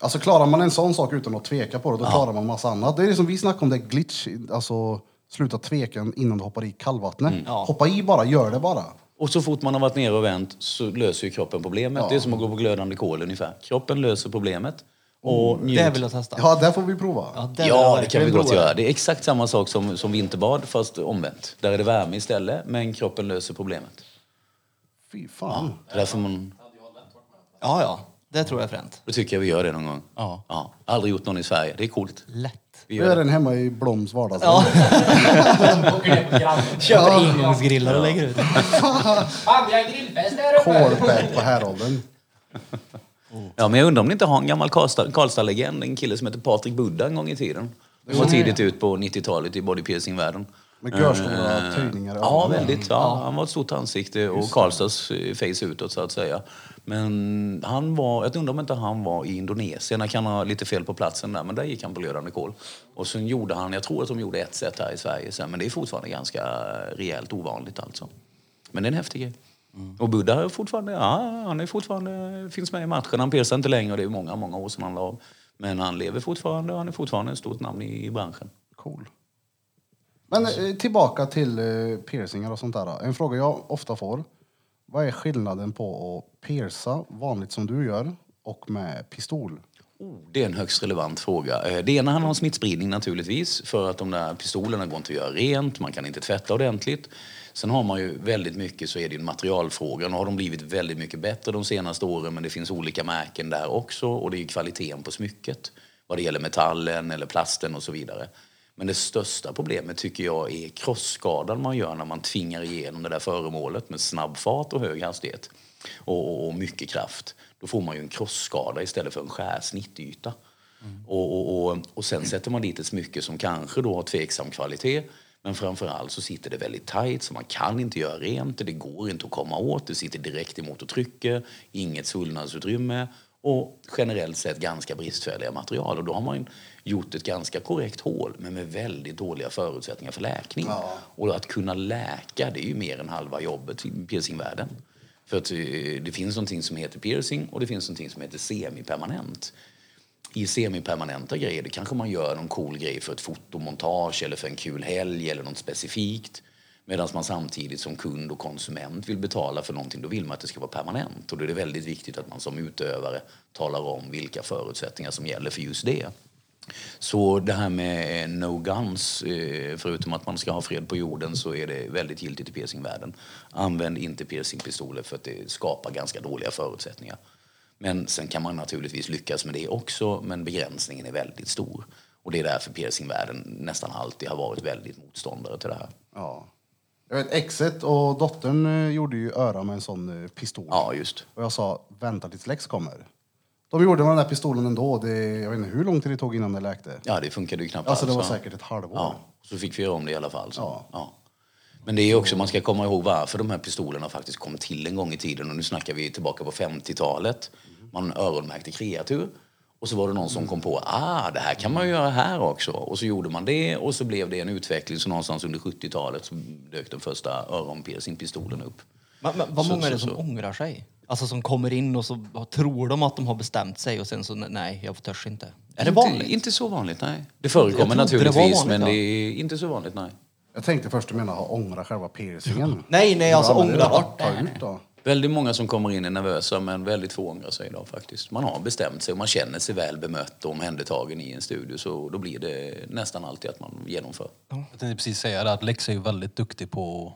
Alltså klarar man en sån sak utan att tveka på det, då klarar man massa annat. Det är det som vi snackade om, det glitch, alltså sluta tveka innan du hoppar i kallvattnet. Ja. Hoppa i bara, gör det bara. Och så fort man har varit nere och vänt så löser ju kroppen problemet. Det är som att gå på glödande kol ungefär. Kroppen löser problemet. Och njut. Det vill jag testa. Ja, det får vi prova. Ja, det jag Ja, det kan vi gott göra. Det är exakt samma sak som, som vinterbad fast omvänt. Där är det värme istället, men kroppen löser problemet. Fy fan. Det är därför man, Ja, ja. Det tror jag är fränt. då tycker jag vi gör det någon gång. Ja. Ja, aldrig gjort någon i Sverige. Det är coolt. Lätt. Vi Vi gör det. den hemma i Bloms vardagsrum. Köper engångsgrillar och lägger ut. Kolbett på Härolden. Ja, men jag undrar om ni inte har en gammal Karlstad- Karlstad-legend, en kille som heter Patrik Buddha en gång i tiden. Han var tidigt ut på 90-talet i bodypiercing-världen. Med görstora töjningar i Ja, väldigt. Ja, han var ett stort ansikte och Karlstads eh, face utåt så att säga. Men han var, jag undrar om inte han var i Indonesien, jag kan ha lite fel på platsen där, men där gick han på glödande kol. Och sen gjorde han, jag tror att de gjorde ett set här i Sverige sen, men det är fortfarande ganska rejält ovanligt alltså. Men det är en häftig grej. Och Buddha är fortfarande, ja, han är fortfarande, finns med i matchen. Han piercar inte längre, det är många, många år sedan han la av. Men han lever fortfarande och han är fortfarande ett stort namn i, i branschen. Cool. Men eh, tillbaka till eh, piercingar och sånt där. En fråga jag ofta får. Vad är skillnaden på att pierca, vanligt som du gör, och med pistol? Oh, det är en högst relevant fråga. Eh, Det ena handlar om smittspridning naturligtvis. För att de där pistolerna går inte att göra rent, man kan inte tvätta ordentligt. Sen har man ju väldigt mycket så är det ju en materialfråga. Nu har de blivit väldigt mycket bättre de senaste åren men det finns olika märken där också. Och det är ju kvaliteten på smycket. Vad det gäller metallen eller plasten och så vidare. Men det största problemet tycker jag är krossskadan man gör när man tvingar igenom det där föremålet med snabb fart och hög hastighet. Och, och, och mycket kraft. Då får man ju en krossskada istället för en skärsnittyta. Och, och, och, och sen sätter man dit ett smycke som kanske då har tveksam kvalitet. Men framförallt så sitter det väldigt tajt så man kan inte göra rent det. Går inte att komma åt. Det sitter direkt emot och trycker. Inget svullnadsutrymme. Och generellt sett ganska bristfälliga material. Och då har man gjort ett ganska korrekt hål men med väldigt dåliga förutsättningar för läkning. Och att kunna läka det är ju mer än halva jobbet i piercingvärlden. För att eh, det finns någonting som heter piercing och det finns någonting som heter semipermanent. I semipermanenta grejer, det kanske man gör någon cool grej för ett fotomontage eller för en kul helg eller något specifikt. Medan man samtidigt som kund och konsument vill betala för någonting, då vill man att det ska vara permanent. Och då är det väldigt viktigt att man som utövare talar om vilka förutsättningar som gäller för just det. Så det här med eh, no guns, eh, förutom att man ska ha fred på jorden så är det väldigt giltigt i piercingvärlden. Använd inte piercingpistoler för att det skapar ganska dåliga förutsättningar. Men sen kan man naturligtvis lyckas med det också, men begränsningen är väldigt stor. Och det är därför piercingvärlden nästan alltid har varit väldigt motståndare till det här. Ja. Jag vet, exet och dottern eh, gjorde ju öra med en sån eh, pistol. Ja, just. Och jag sa, vänta tills Lex kommer. De gjorde med den där pistolen ändå. Det, jag vet inte hur lång tid det tog innan det läkte. Ja, det funkade ju knappt Alltså det var alls, va? säkert ett halvår. Ja, så fick vi göra om det i alla fall. Så. Ja. Ja. Men det är också, man ska komma ihåg varför de här pistolerna faktiskt kom till en gång i tiden. Och nu snackar vi tillbaka på 50-talet. Man öronmärkte kreatur. Och så var det någon som kom på, ah, det här kan man göra här också. Och så gjorde man det och så blev det en utveckling. Så någonstans under 70-talet så dök den första öronpiercingpistolen upp. Men, men, vad Så- många är det så- som så. ångrar sig? Alltså som kommer in och så tror de att de har bestämt sig och sen så nej, jag törs inte. Är det inte, vanligt? Inte så vanligt, nej. Det förekommer trodde det naturligtvis, vanligt, men det är inte så vanligt, nej. Jag tänkte först du menade att ångra själva piercingen. Nej, nej, alltså Ja, ångra bort då. Väldigt många som kommer in är nervösa men väldigt få ångrar sig idag faktiskt. Man har bestämt sig och man känner sig väl bemött och omhändertagen i en studio så då blir det nästan alltid att man genomför. Jag tänkte precis säga det, att Lex är ju väldigt duktig på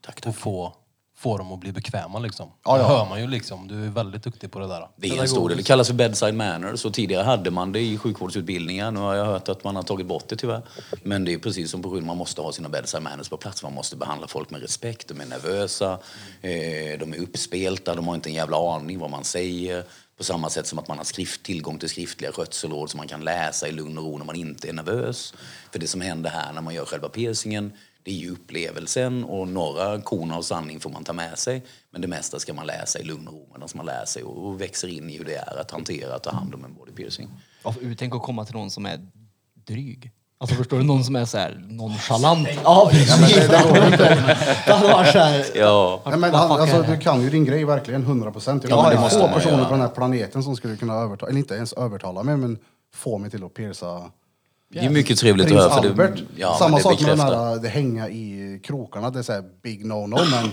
tack, att få, få dem att bli bekväma liksom. Ja, ja. Det hör man ju liksom. Du är väldigt duktig på det där. Det är en stor del. Det kallas för bedside manner. Så tidigare hade man det i sjukvårdsutbildningar. Nu har jag hört att man har tagit bort det tyvärr. Men det är precis som på sjukvården, man måste ha sina bedside manners på plats. Man måste behandla folk med respekt. De är nervösa, eh, de är uppspelta, de har inte en jävla aning vad man säger. På samma sätt som att man har skrift, tillgång till skriftliga skötselråd som man kan läsa i lugn och ro när man inte är nervös. För det som händer här när man gör själva piercingen det är ju upplevelsen och några korn av sanning får man ta med sig. Men det mesta ska man läsa i lugn och ro medan man lär sig och växer in i hur det är att hantera, att ta hand om en body piercing. Ja, Tänk att komma till någon som är dryg. Alltså förstår du? Någon som är så här nonchalant. Ja, precis. Det hade varit så här. Ja, Nej, men han, är alltså, det du kan ju din grej verkligen, 100 procent. Ja, det få måste man personer göra. på den här planeten som skulle kunna övertala, eller inte ens övertala mig, men få mig till att pierca det är mycket trevligt att prins höra. För Albert. det, ja, Samma det sak med den bekräftar. här, det hänga i krokarna, det är så här big no-no, men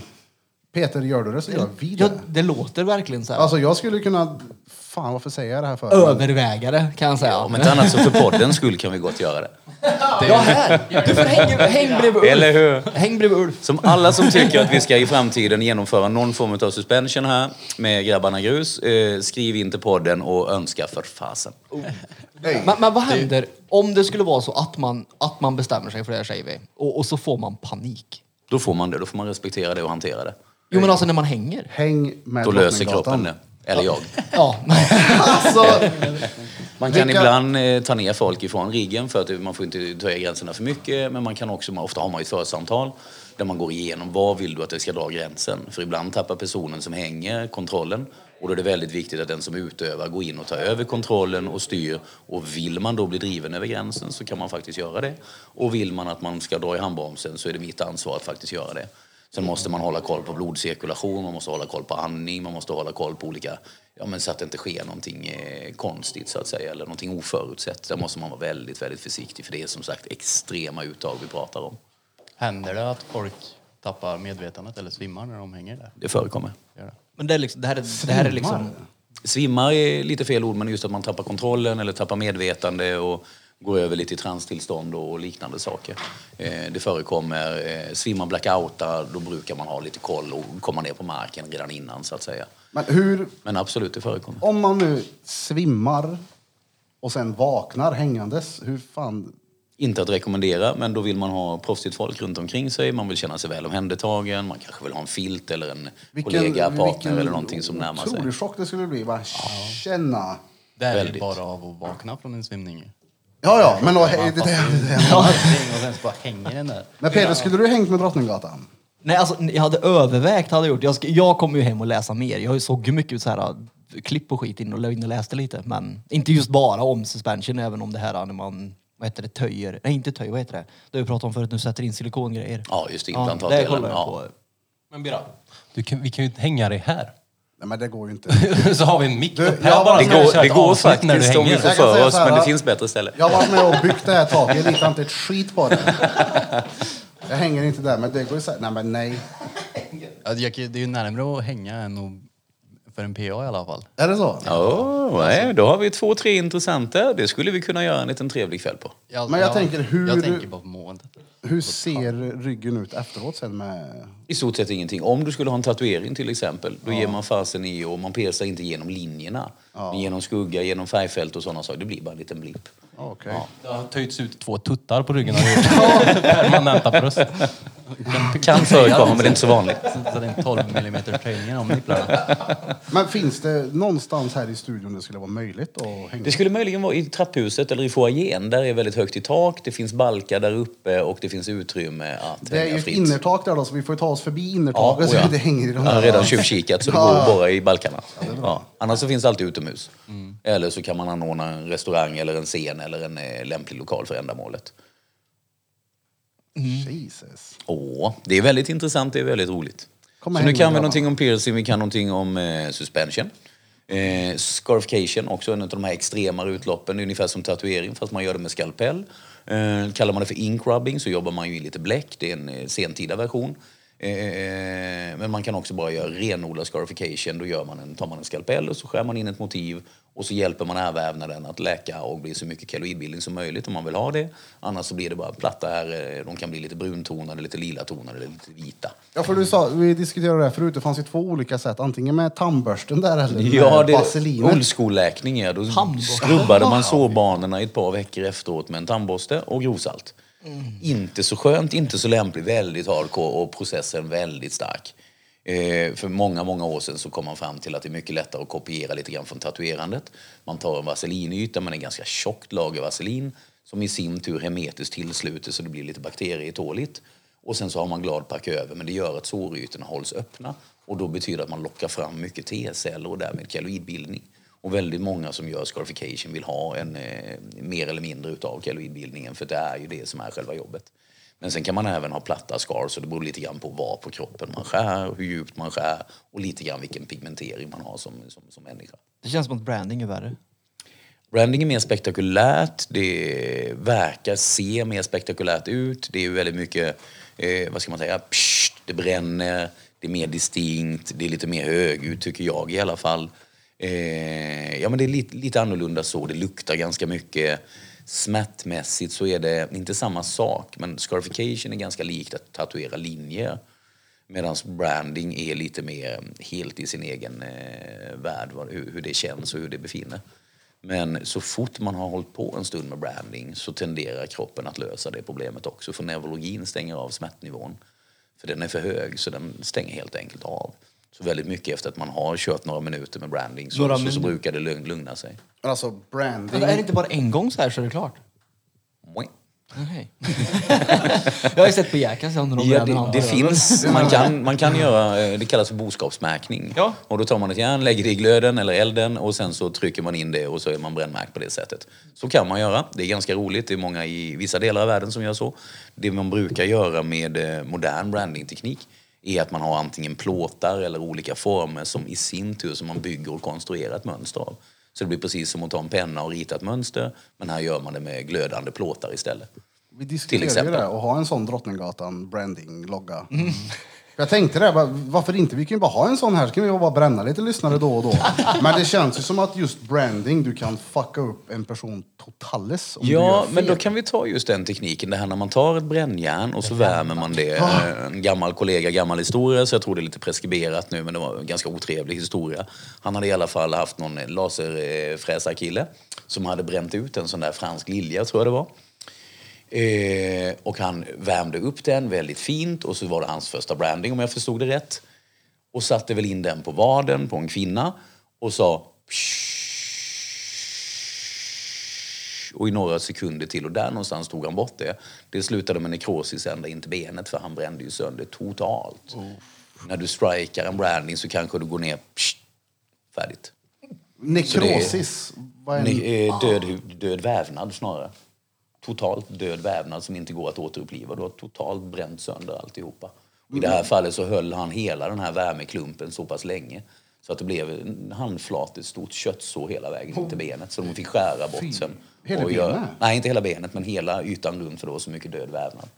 Peter, gör du det så gör vi Ja, det. det låter verkligen så här. Alltså jag skulle kunna... Fan, varför säger jag det här för? Överväga det, kan jag säga. Om inte annat så för poddens skull kan vi gott göra det. Ja, här! Du får häng, häng bredvid Ulf. Eller hur? Häng bredvid Ulf. Som alla som tycker att vi ska i framtiden genomföra någon form av suspension här med Grabbarna Grus, eh, skriv in till podden och önska för fasen. Nej. Men, men vad händer om det skulle vara så att man, att man bestämmer sig för det här säger vi och, och så får man panik? Då får man det, då får man respektera det och hantera det. Jo men alltså när man hänger. Häng med Då löser kroppen det. Eller jag. Ja. Alltså, Man kan Vilka- ibland eh, ta ner folk ifrån riggen för att man får inte höja gränserna för mycket. Men man kan också, ofta har man ju ett församtal där man går igenom var vill du att det ska dra gränsen. För ibland tappar personen som hänger kontrollen. Och då är det väldigt viktigt att den som utövar går in och tar över kontrollen och styr. Och vill man då bli driven över gränsen så kan man faktiskt göra det. Och vill man att man ska dra i handbromsen så är det mitt ansvar att faktiskt göra det. Sen måste man hålla koll på blodcirkulation, man måste hålla koll på andning, man måste hålla koll på olika, ja men så att det inte sker någonting eh, konstigt så att säga, eller någonting oförutsett. Där måste man vara väldigt, väldigt försiktig för det är som sagt extrema uttag vi pratar om. Händer det att folk tappar medvetandet eller svimmar när de hänger där? Det förekommer. Det? Men det, är liksom, det, här är, det här är liksom... Svimmar är lite fel ord, men just att man tappar kontrollen eller tappar medvetande och går över lite i transtillstånd och liknande saker. Eh, det förekommer. Eh, svimmar blackoutar, då brukar man ha lite koll och komma ner på marken redan innan så att säga. men hur... Men absolut, det förekommer. Om man nu svimmar och sen vaknar hängandes, hur fan... Inte att rekommendera, men då vill man ha proffsigt folk runt omkring sig. Man vill känna sig väl omhändertagen. Man kanske vill ha en filt eller en kollega, partner eller någonting som närmar sig. otrolig chock det skulle bli. Bara känna... Det är Väldigt. bara av att vakna från en svimning. Ja, ja, men då, det, det, det, det. Och sen så bara hänger den där. Men Peter, skulle du hängt med Drottninggatan? Nej, alltså, jag hade övervägt, hade jag gjort. Jag, ska, jag kommer ju hem och läsa mer. Jag såg ju mycket så här, äh, klipp och skit in och in och läste lite. Men inte just bara om suspension, även om det här när man, vad heter det, töjer. Nej, inte töjer, vad heter det? Det har vi pratat om förut, nu sätter in silikongrejer. Ja, just det. Ja, det kollar jag Ja. på. Men Bira, du kan, vi kan ju hänga dig här. Nej, men det går ju inte. så har vi en mick upp här bara. Det går, det går avsnitt när du faktiskt om vi hänger. får för oss, men det finns bättre ställen. Jag har varit med och byggt det här taket, jag litar inte ett skit på det. Jag hänger inte där, men det går ju så här. Nej, men nej. Ja, Det är ju närmare att hänga än att, för en PA i alla fall. Är det så? Ja, nej, då har vi två, tre intressenter. Det skulle vi kunna göra en liten trevlig kväll på. Jag, Men jag tänker hur- Jag tänker bara på måendet. Hur ser ryggen ut efteråt sen med... I stort sett ingenting. Om du skulle ha en tatuering till exempel, då ger man fasen i och man persar inte genom linjerna. Men genom skugga, genom färgfält och sådana saker. Det blir bara en liten blipp. Okej. Det har töjts ut två tuttar på ryggen. Permanenta bröst. Kan förekomma, men det är inte så vanligt. Så det är en 12 mm töjning om nipplarna. Men finns det någonstans här i studion det skulle vara möjligt att hänga? Det skulle möjligen vara i trapphuset eller i foajén. Där är väldigt högt i tak, det finns balkar där uppe och det finns utrymme att Det är ju ett fritt. innertak där då, så vi får ju ta oss förbi innertaket så vi inte hänger i de Jag har redan tjuvkikat så det går bara i balkarna. Ja. Annars så finns det alltid utomhus. Eller så kan man anordna en restaurang eller en scen eller en eh, lämplig lokal för ändamålet. Jesus. Åh, det är väldigt intressant, det är väldigt roligt. Kom så nu kan vi någonting om piercing, vi kan någonting om eh, suspension. Eh, scarification, också en av de här extremare utloppen, ungefär som tatuering fast man gör det med skalpell. Eh, kallar man det för ink rubbing så jobbar man ju i lite bläck, det är en eh, sentida version. Eh, men man kan också bara göra renodlad scarification, då gör man en, tar man en skalpell och så skär man in ett motiv och så hjälper man ärrvävnaden att läka och bli så mycket keloidbildning som möjligt om man vill ha det. Annars så blir det bara platta här, de kan bli lite bruntonade, lite lila tonade eller lite vita. Ja, för du sa, vi diskuterade det här förut, det fanns ju två olika sätt. Antingen med tandbörsten där eller med Ja, det vaselinet. old school-läkning är. Då Tandborste. skrubbade man sårbanorna i ett par veckor efteråt med en tandborste och grovsalt. Mm. Inte så skönt, inte så lämpligt, väldigt hardcore och processen väldigt stark. Eh, för många, många år sedan så kom man fram till att det är mycket lättare att kopiera lite grann från tatuerandet. Man tar en vaselinyta med en ganska tjockt lager vaselin som i sin tur hermetiskt tillsluter så det blir lite bakterietåligt. Och sen så har man gladpack över men det gör att sårytorna hålls öppna och då betyder det att man lockar fram mycket T-celler och därmed keloidbildning. Och väldigt många som gör scarification vill ha en eh, mer eller mindre utav keloidbildningen för det är ju det som är själva jobbet. Men sen kan man även ha platta scars och det beror lite grann på var på kroppen man skär, hur djupt man skär och lite grann vilken pigmentering man har som, som, som människa. Det känns som att branding är värre. Branding är mer spektakulärt, det verkar se mer spektakulärt ut. Det är ju väldigt mycket, eh, vad ska man säga, psst, det bränner, Det är mer distinkt, det är lite mer högljutt tycker jag i alla fall. Eh, ja men det är lite, lite annorlunda så, det luktar ganska mycket. Smärtmässigt så är det inte samma sak, men scarification är ganska likt att tatuera linjer. Medan branding är lite mer helt i sin egen eh, värld, vad- hur, hur det känns och hur det befinner. Men så fort man har hållit på en stund med branding så tenderar kroppen att lösa det problemet också. För neurologin stänger av smärtnivån. För den är för hög så den stänger helt enkelt av. Så väldigt mycket efter att man har kört några minuter med branding så, Några så, så minuter? brukar det lugn- lugna sig. Men alltså branding. Men är det inte bara en gång så här så är det klart? Moing. Jag har ju sett på Jackass under de Ja, bränderna. det, det finns, man kan, man kan göra, eh, det kallas för boskapsmärkning. Ja. Och då tar man ett järn, lägger det i glöden eller elden och sen så trycker man in det och så är man brännmärkt på det sättet. Så kan man göra. Det är ganska roligt. Det är många i vissa delar av världen som gör så. Det man brukar göra med eh, modern brandingteknik är att man har antingen plåtar eller olika former som i sin tur som man bygger och konstruerar ett mönster av. Så det blir precis som att ta en penna och rita ett mönster, men här gör man det med glödande plåtar istället. Vi Till diskuterade ju exempel. det, att ha en sån Drottninggatan branding-logga. Jag tänkte det, varför inte? Vi kan ju bara ha en sån här, så kan vi bara bränna lite lyssnare då och då. Men det känns ju som att just branding, du kan fucka upp en person totales om du Ja, gör men då kan vi ta just den tekniken. Det här när man tar ett brännjärn och så värmer man det. Eh, En gammal kollega, gammal historia, så jag tror det är lite preskriberat nu, men det var en ganska otrevlig historia. Han hade i alla fall haft någon laserfräsarkille som hade bränt ut en sån där fransk lilja, tror jag det var. Eh, och han värmde upp den väldigt fint och så var det hans första branding om jag förstod det rätt. Och satte väl in den på vaden på en kvinna och sa och i några sekunder till och där någonstans tog han bort det. Det slutade med nekrosis ända in till benet för han brände ju sönder totalt. När du strikar en branding så kanske du går ner, psh, färdigt. Nekrosis. Är. Ne- eh, död, hu- död vävnad snarare. Totalt död vävnad som inte går att återuppliva. Du har totalt bränt sönder alltihopa. Och I det här fallet så höll han hela den här värmeklumpen så pass länge så att det blev en handflat, ett stort köttsår hela vägen in till benet. Så de fick skära bort sen. Hela Och göra- benet? Nej, inte hela benet, men hela ytan runt för det var så mycket död vävnad.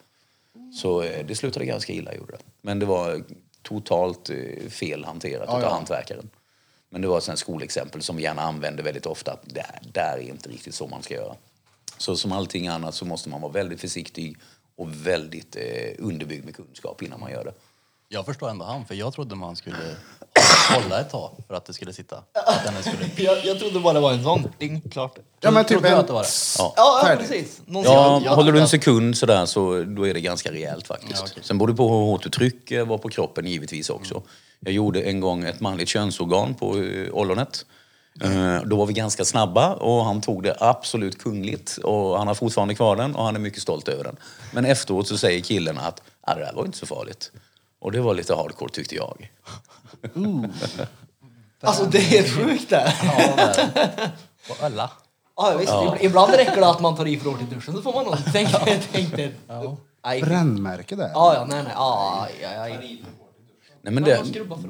Så eh, det slutade ganska illa, gjorde det. Men det var totalt eh, fel hanterat Ja, ja. hantverkaren. Men det var ett skolexempel som vi gärna använder väldigt ofta. Där, där är inte riktigt så man ska göra. Så som allting annat så måste man vara väldigt försiktig och väldigt eh, underbyggd med kunskap innan man gör det. Jag förstår ändå han, för jag trodde man skulle hålla ett tag för att det skulle sitta. Att den skulle... jag, jag trodde bara det var en sån. Ding, klart. Ja men typ en... att det var det? Ja. Ja, ja precis. Någon Ja, jag- håller du en sekund sådär så då är det ganska rejält faktiskt. Ja, okej. Sen beror det på hur hårt du trycker, var på kroppen givetvis också. Jag gjorde en gång ett manligt könsorgan på eh, ollonet. Eh, Då var vi ganska snabba och han tog det absolut kungligt och han har fortfarande kvar den och han är mycket stolt över den. Men efteråt så säger killen att ah, det där var inte så farligt. Och det var lite hardcore tyckte jag. Alltså det är helt sjukt det. Ja. På alla. Ja, visst, Ibland räcker det att man tar i för hårt i duschen så får man nog tänka, tänka... Nej. Brännmärke där. Ja, ja, nej, nej. Aj, aj, aj. Nej, men det,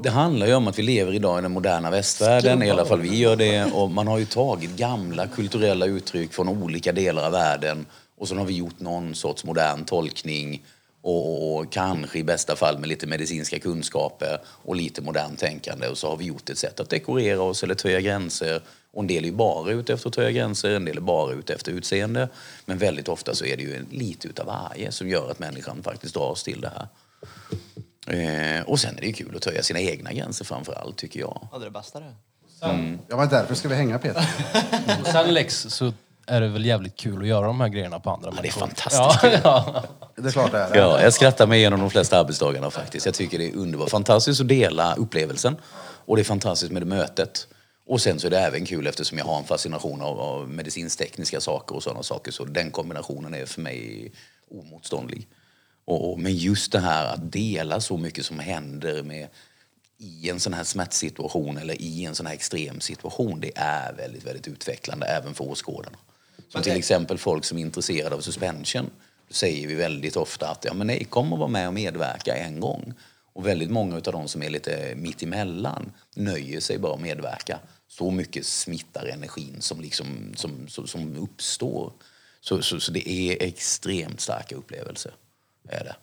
det handlar ju om att vi lever idag i den moderna västvärlden, i alla fall vi gör det. Och man har ju tagit gamla kulturella uttryck från olika delar av världen och så har vi gjort någon sorts modern tolkning och, och kanske i bästa fall med lite medicinska kunskaper och lite modern tänkande och så har vi gjort ett sätt att dekorera oss eller töja gränser. Och en del är bara ute efter att töja gränser, en del är bara ute efter utseende. Men väldigt ofta så är det ju lite utav varje som gör att människan faktiskt dras till det här. Eh, och sen är det ju kul att töja sina egna gränser framför allt, tycker jag. Ja, det är det bästa det. Ja men därför ska vi hänga Peter. Och sen Lex så är det väl jävligt kul att göra de här grejerna på andra Ja, det är människor. fantastiskt Ja, ja. Det är klart det är. Ja, jag skrattar mig igenom de flesta arbetsdagarna faktiskt. Jag tycker det är underbart. Fantastiskt att dela upplevelsen. Och det är fantastiskt med det mötet. Och sen så är det även kul eftersom jag har en fascination av, av medicinstekniska saker och sådana saker. Så den kombinationen är för mig omotståndlig. Och, och, men just det här att dela så mycket som händer med i en sån här smärtsituation eller i en sån här extrem situation, det är väldigt, väldigt utvecklande även för åskådarna. Som till exempel folk som är intresserade av suspension. Då säger vi väldigt ofta att ja, men nej, kom och var med och medverka en gång. Och väldigt många av de som är lite mitt emellan nöjer sig bara att medverka. Så mycket smittar energin som, liksom, som, som, som uppstår. Så, så, så det är extremt starka upplevelser. Är det.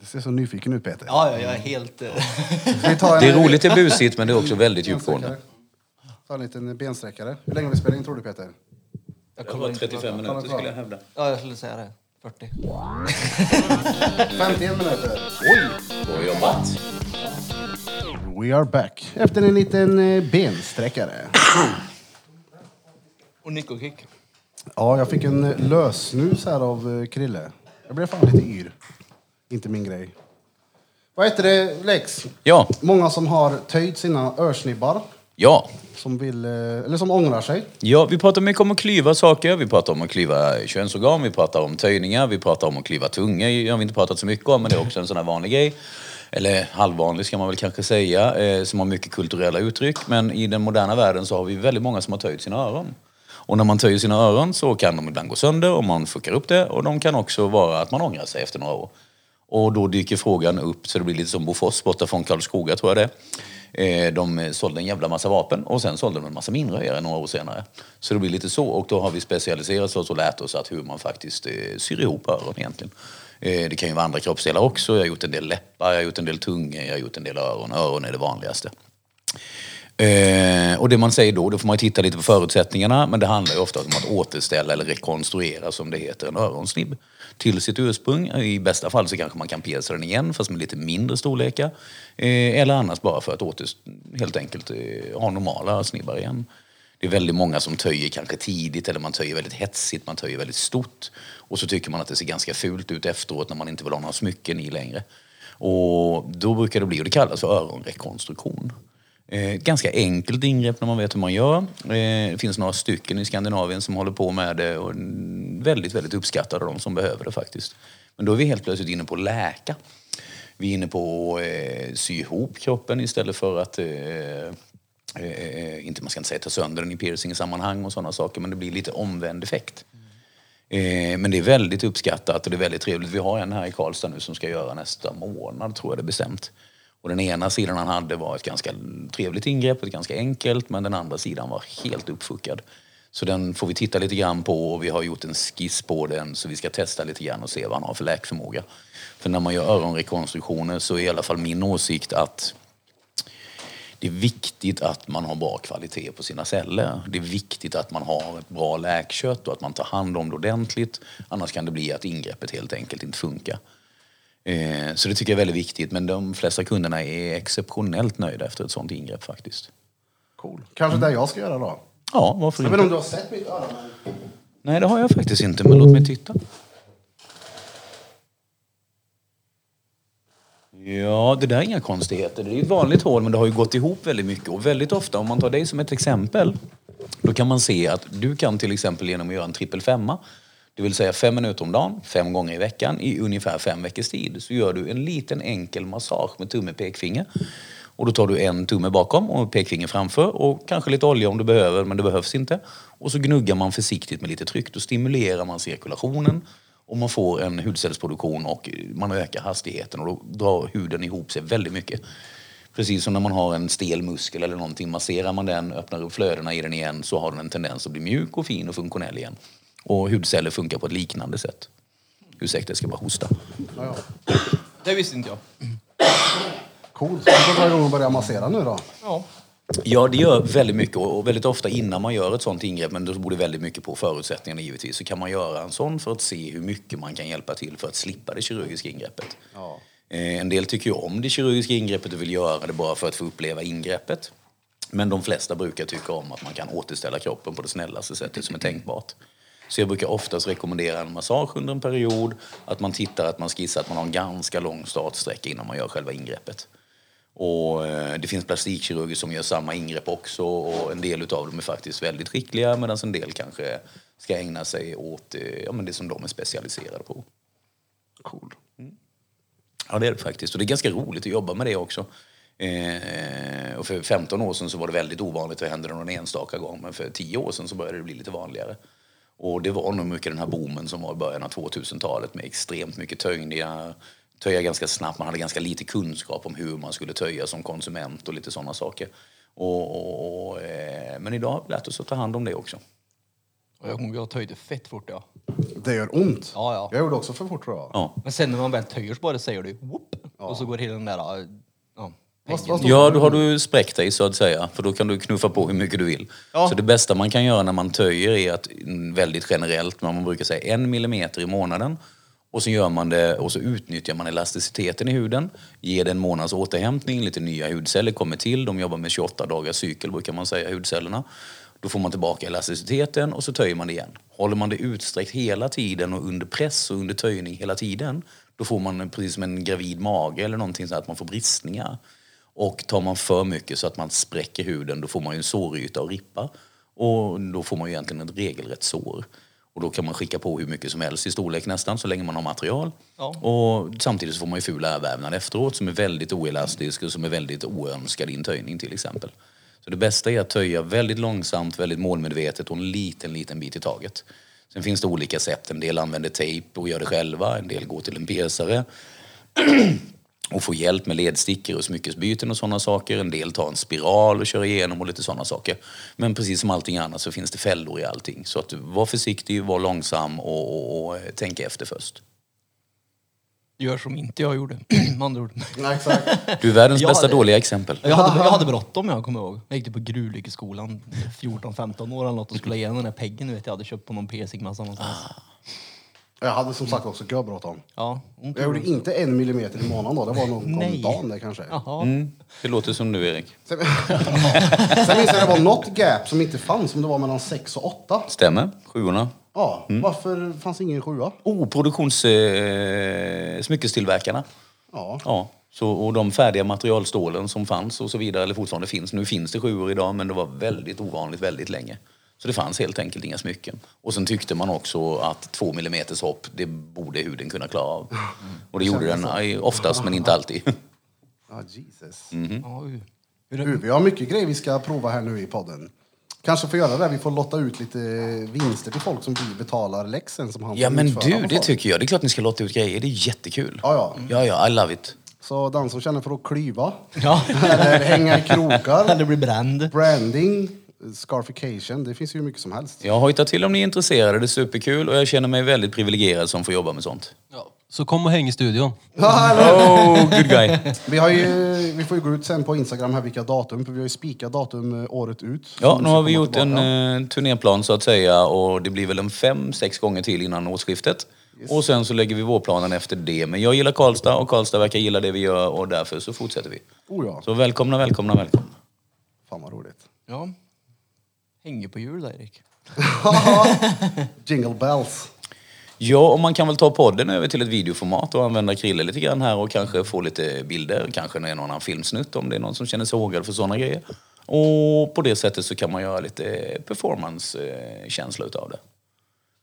Du ser så nyfiken ut Peter. Ja, ja, jag är helt... eh, Det är roligt, det är busigt, men det är också väldigt djupgående. Ta en liten bensträckare. Hur länge har vi spelat in tror du Peter? Jag Det var inte. 35 minuter skulle jag hävda. Ja, jag skulle säga det. 40. 51 minuter. Bra jobbat. We are back. Efter en liten eh, bensträckare. Och Nico-kick. Ja, jag fick en eh, lösnus här av eh, Krille. Jag blev fan lite yr. Inte min grej. Vad heter det, Lex? Ja, Många som har töjt sina örsnibbar. ja. Som vill, eh, eller som ångrar sig. Ja, vi pratar mycket om att klyva saker. Vi pratar om att klyva könsorgan, vi pratar om töjningar, vi pratar om att klyva tunga. Det har vi inte pratat så mycket om, men det är också en sån här vanlig grej. Eller halvvanlig ska man väl kanske säga, eh, som har mycket kulturella uttryck. Men i den moderna världen så har vi väldigt många som har töjt sina öron. Och när man töjer sina öron så kan de ibland gå sönder och man fuckar upp det. Och de kan också vara att man ångrar sig efter några år. Och då dyker frågan upp, så det blir lite som Bofors borta från Karlskoga tror jag det är. Eh, de sålde en jävla massa vapen och sen sålde de en massa minröjare några år senare. Så det blir lite så och då har vi specialiserat oss och lärt oss att hur man faktiskt eh, syr ihop öron egentligen. Eh, det kan ju vara andra kroppsdelar också. Jag har gjort en del läppar, jag har gjort en del tungor, jag har gjort en del öron. Öron är det vanligaste. Eh, och det man säger då, då får man titta lite på förutsättningarna, men det handlar ju ofta om att återställa eller rekonstruera, som det heter, en öronsnibb till sitt ursprung. I bästa fall så kanske man kan pierca den igen, fast med lite mindre storlekar. Eh, eller annars bara för att åter, helt enkelt eh, ha normala snibbar igen. Det är väldigt många som töjer kanske tidigt eller man töjer väldigt hetsigt, man töjer väldigt stort. Och så tycker man att det ser ganska fult ut efteråt när man inte vill ha några smycken i längre. Och då brukar det bli, och det kallas för öronrekonstruktion. Eh, ganska enkelt ingrepp när man vet hur man gör. Eh, det finns några stycken i Skandinavien som håller på med det och väldigt, väldigt uppskattade de som behöver det faktiskt. Men då är vi helt plötsligt inne på att läka. Vi är inne på att eh, sy ihop kroppen istället för att eh, eh, Eh, inte, man ska inte säga ta sönder den i piercing-sammanhang och sådana saker, men det blir lite omvänd effekt. Eh, men det är väldigt uppskattat och det är väldigt trevligt. Vi har en här i Karlstad nu som ska göra nästa månad, tror jag det är bestämt. Och den ena sidan han hade var ett ganska trevligt ingrepp, ett ganska enkelt, men den andra sidan var helt uppfuckad. Så den får vi titta lite grann på och vi har gjort en skiss på den så vi ska testa lite grann och se vad han har för läkförmåga. För när man gör öronrekonstruktioner så är i alla fall min åsikt att det är viktigt att man har bra kvalitet på sina celler. Det är viktigt att man har ett bra läkkött och att man tar hand om det ordentligt. Annars kan det bli att ingreppet helt enkelt inte funkar. Eh, Så det tycker jag är väldigt viktigt. Men de flesta kunderna är exceptionellt nöjda efter ett sånt ingrepp faktiskt. Cool. Kanske det jag ska göra då. Ja, varför Jag vet inte om inte? du har sett mitt öra, men... Nej, det har jag faktiskt inte, men låt mig titta. Ja, det där är inga konstigheter. Det är ett vanligt hål, men det har ju gått ihop väldigt mycket. Och väldigt ofta, om man tar dig som ett exempel, då kan man se att du kan till exempel genom att göra en trippel femma, det vill säga fem minuter om dagen, fem gånger i veckan, i ungefär fem veckors tid, så gör du en liten enkel massage med tumme och pekfinger. Och då tar du en tumme bakom och pekfinger framför och kanske lite olja om du behöver, men det behövs inte. Och så gnuggar man försiktigt med lite tryck. Då stimulerar man cirkulationen och man får en hudcellsproduktion och man ökar hastigheten och då drar huden ihop sig väldigt mycket. Precis som när man har en stel muskel eller någonting, masserar man den, öppnar upp flödena i den igen så har den en tendens att bli mjuk och fin och funktionell igen. Och hudceller funkar på ett liknande sätt. Ursäkta, jag ska bara hosta. Ja, ja. Det visste inte jag. Coolt. Ska vi dra igång och börja massera nu då? Ja. Ja, det gör väldigt mycket och väldigt ofta innan man gör ett sånt ingrepp, men då beror det väldigt mycket på förutsättningarna givetvis, så kan man göra en sån för att se hur mycket man kan hjälpa till för att slippa det kirurgiska ingreppet. Eh, En del tycker ju om det kirurgiska ingreppet och vill göra det bara för att få uppleva ingreppet. Men de flesta brukar tycka om att man kan återställa kroppen på det snällaste sättet som är tänkbart. Så jag brukar oftast rekommendera en massage under en period, att man tittar att man skissar att man har en ganska lång startsträcka innan man gör själva ingreppet. Och eh, det finns plastikkirurger som gör samma ingrepp också och en del utav dem är faktiskt väldigt skickliga medan en del kanske ska ägna sig åt eh, ja, men det som de är specialiserade på. Cool. Ja, det är det faktiskt. Och det är ganska roligt att jobba med det också. Eh, och för 15 år sedan så var det väldigt ovanligt, det hände någon enstaka gång. Men för 10 år sedan så började det bli lite vanligare. Och det var nog mycket den här boomen som var i början av 2000-talet med extremt mycket töjningar. Töja ganska snabbt, man hade ganska lite kunskap om hur man skulle töja som konsument och lite sådana saker. Och, och, och, eh, men idag har vi lärt oss att ta hand om det också. Och jag kommer ihåg att jag töjde fett fort ja. Det gör ont. Ja, ja. Jag gjorde också för fort tror jag. Ja. Men sen när man väl töjer så bara säger du whoop, och så går hela den där... Ja, Ja, då har du spräckt dig så att säga. För då kan du knuffa på hur mycket du vill. Ja. Så det bästa man kan göra när man töjer är att mm, väldigt generellt, men man brukar säga en millimeter i månaden. Och så gör man det och så utnyttjar man elasticiteten i huden. Ger det en månads återhämtning, lite nya hudceller kommer till. De jobbar med 28 dagars cykel brukar man säga, hudcellerna. Då får man tillbaka elasticiteten och så töjer man det igen. Håller man det utsträckt hela tiden och under press och under töjning hela tiden, då får man precis som en gravid mage eller någonting så att man får bristningar. Och tar man för mycket så att man spräcker huden, då får man ju en såryta och rippa. Och då får man ju egentligen ett regelrätt sår. Och då kan man skicka på hur mycket som helst i storlek nästan, så länge man har material. Ja. Och samtidigt får man ju ful ärrvävnad efteråt som är väldigt oelastisk och som är väldigt oönskad i en töjning till exempel. Så det bästa är att töja väldigt långsamt, väldigt målmedvetet och en liten, liten bit i taget. Sen finns det olika sätt. En del använder tejp och gör det själva. En del går till en piercare och får hjälp med ledstickor och smyckesbyten och sådana saker. En del tar en spiral och kör igenom och lite sådana saker. Men precis som allting annat så finns det fällor i allting. Så att var försiktig, var långsam och, och, och eh, tänk efter först. Gör som inte jag gjorde, med andra ord. Nej, exakt. Du är världens Jag bästa hade- dåliga exempel. Jag hade, jag hade bråttom jag kommer ihåg. Jag gick på gruvlyckeskolan, 14-15 år eller något och skulle ha igenom den här peggen du vet jag hade köpt på någon piercingmassa någonstans. Jag hade som sagt också görbråttom. Ja, ont Jag gjorde inte en millimeter i månaden då. Det var nog om Nej. dagen det kanske. Jaha. Mm, det låter som du Erik. Sen, sen minns jag det var något gap som inte fanns, om det var mellan 6 och 8. Stämmer, sjuorna. Ja, Mm. varför fanns ingen sjua? Oh, produktions... Eh, smyckestillverkarna. Ja. Ja, så, och de färdiga materialstålen som fanns och så vidare, eller fortfarande finns. Nu finns det sjuor idag, men det var väldigt ovanligt väldigt länge. Så det fanns helt enkelt inga smycken. Och sen tyckte man också att två millimeters hopp, det borde huden kunna klara av. Och det gjorde den oftast, men inte alltid. Ja, Jesus. Mm. Ja, oj. Du, vi har mycket grejer vi ska prova här nu i podden. Kanske får göra det. Vi får lotta ut lite vinster till folk som vi betalar läxen som han Ja, men du, det tycker jag. Det är klart ni ska låta ut grejer. Det är jättekul. Ja, ja. Ja, ja, I love it. Så den som känner för att klyva, Ja. eller hänga i krokar, Eller bli bränd. branding, scarification, det finns ju mycket som helst. Jag hojtar till om ni är intresserade. Det är superkul och jag känner mig väldigt privilegierad som får jobba med sånt. Ja. Så kom och häng i studion. Oh, good guy. Vi, har ju, vi får ju gå ut sen på Instagram här vilka datum, för vi har ju spikat datum eh, året ut. Ja, nu har vi gjort en eh, turnéplan så att säga och det blir väl en fem, sex gånger till innan årsskiftet. Och sen så lägger vi vårplanen efter det. Men jag gillar Karlstad och Karlstad verkar gilla det vi gör och därför så fortsätter vi. Oh ja, Så välkomna, välkomna, välkomna. fan vad roligt. Ja. Hänger på jul Erik. Jingle bells. Ja, och man kan väl ta podden över till ett videoformat och använda Krille lite grann här och kanske få lite bilder, kanske en annan filmsnutt om det är någon som känner sig hågad för sådana grejer. Och på det sättet så kan man göra lite performance-känsla utav det.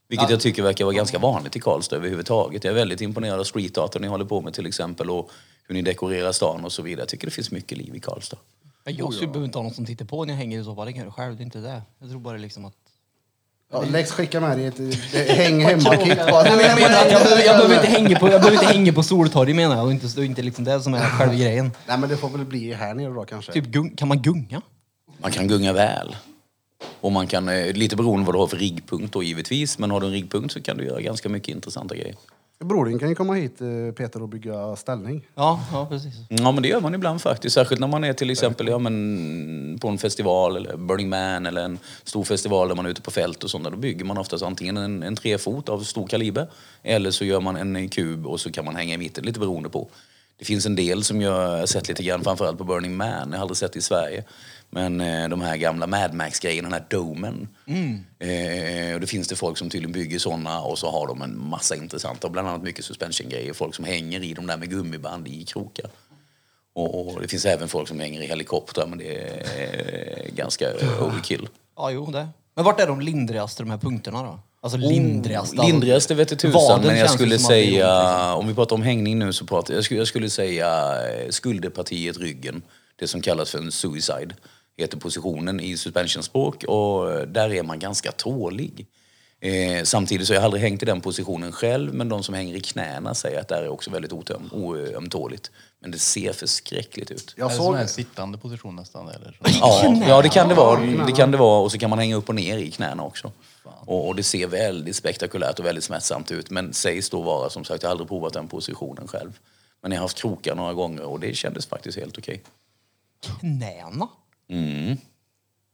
Vilket jag tycker verkar vara ganska vanligt i Karlstad överhuvudtaget. Jag är väldigt imponerad av street art ni håller på med till exempel och hur ni dekorerar stan och så vidare. Jag tycker det finns mycket liv i Karlstad. Ja, Jag skulle behöver inte ha någon som tittar på när jag hänger i så fall. Det kan jag själv, det är inte det. Jag tror bara liksom att... Ja, Lex skickar med dig ett eh, häng hemma-kit. bara. Nej, men jag menar jag behöver, jag behöver inte hänga på, jag behöver inte hänga på Soltorget menar jag. Och inte, det är inte liksom det som är själva grejen. Nej men det får väl bli här nere då kanske. Typ, gung, kan man gunga? Man kan gunga väl. Och man kan, eh, lite beroende vad du har för riggpunkt då givetvis, men har du en riggpunkt så kan du göra ganska mycket intressanta grejer. Brodin kan ju komma hit eh, Peter och bygga ställning. Ja, ja precis. Ja men det gör man ibland faktiskt. Särskilt när man är till exempel ja, men, på en festival eller Burning Man eller en stor festival där man är ute på fält och sånt. Då bygger man oftast antingen en, en trefot av stor kaliber eller så gör man en kub och så kan man hänga i mitten, lite beroende på. Det finns en del som jag har sett lite grann, framförallt på Burning Man. Jag har aldrig sett det i Sverige. Men eh, de här gamla Mad Max-grejerna, den här domen. Eh, och det finns det folk som tydligen bygger såna och så har de en massa intressanta, bland annat mycket suspension-grejer. Folk som hänger i dem där med gummiband i krokar. Och, och det finns även folk som hänger i helikoptrar, men det är ganska overkill. Ja, jo det. Men vart är de lindrigaste, de här punkterna då? Alltså lindrigaste? alltså, Lindrigaste vete tusan, men jag skulle säga, om vi pratar om hängning nu så pratar jag, skulle, jag skulle säga eh, skulderpartiet, ryggen. Det som kallas för en suicide. Heter positionen i suspensionspråk och eh, där är man ganska tålig. Eh, samtidigt så har jag aldrig hängt i den positionen själv, men de som hänger i knäna säger att det är också väldigt otöm, oömtåligt. Men det ser förskräckligt ut. Jag är det som såg... en sittande position nästan? Eller? Ja, ja det kan det vara. Det kan det vara. Och så kan man hänga upp och ner i knäna också. Och, och det ser väldigt spektakulärt och väldigt smärtsamt ut. Men sägs då vara, som sagt, jag har aldrig provat den positionen själv. Men jag har haft krokar några gånger och det kändes faktiskt helt okej. Knäna? Mm.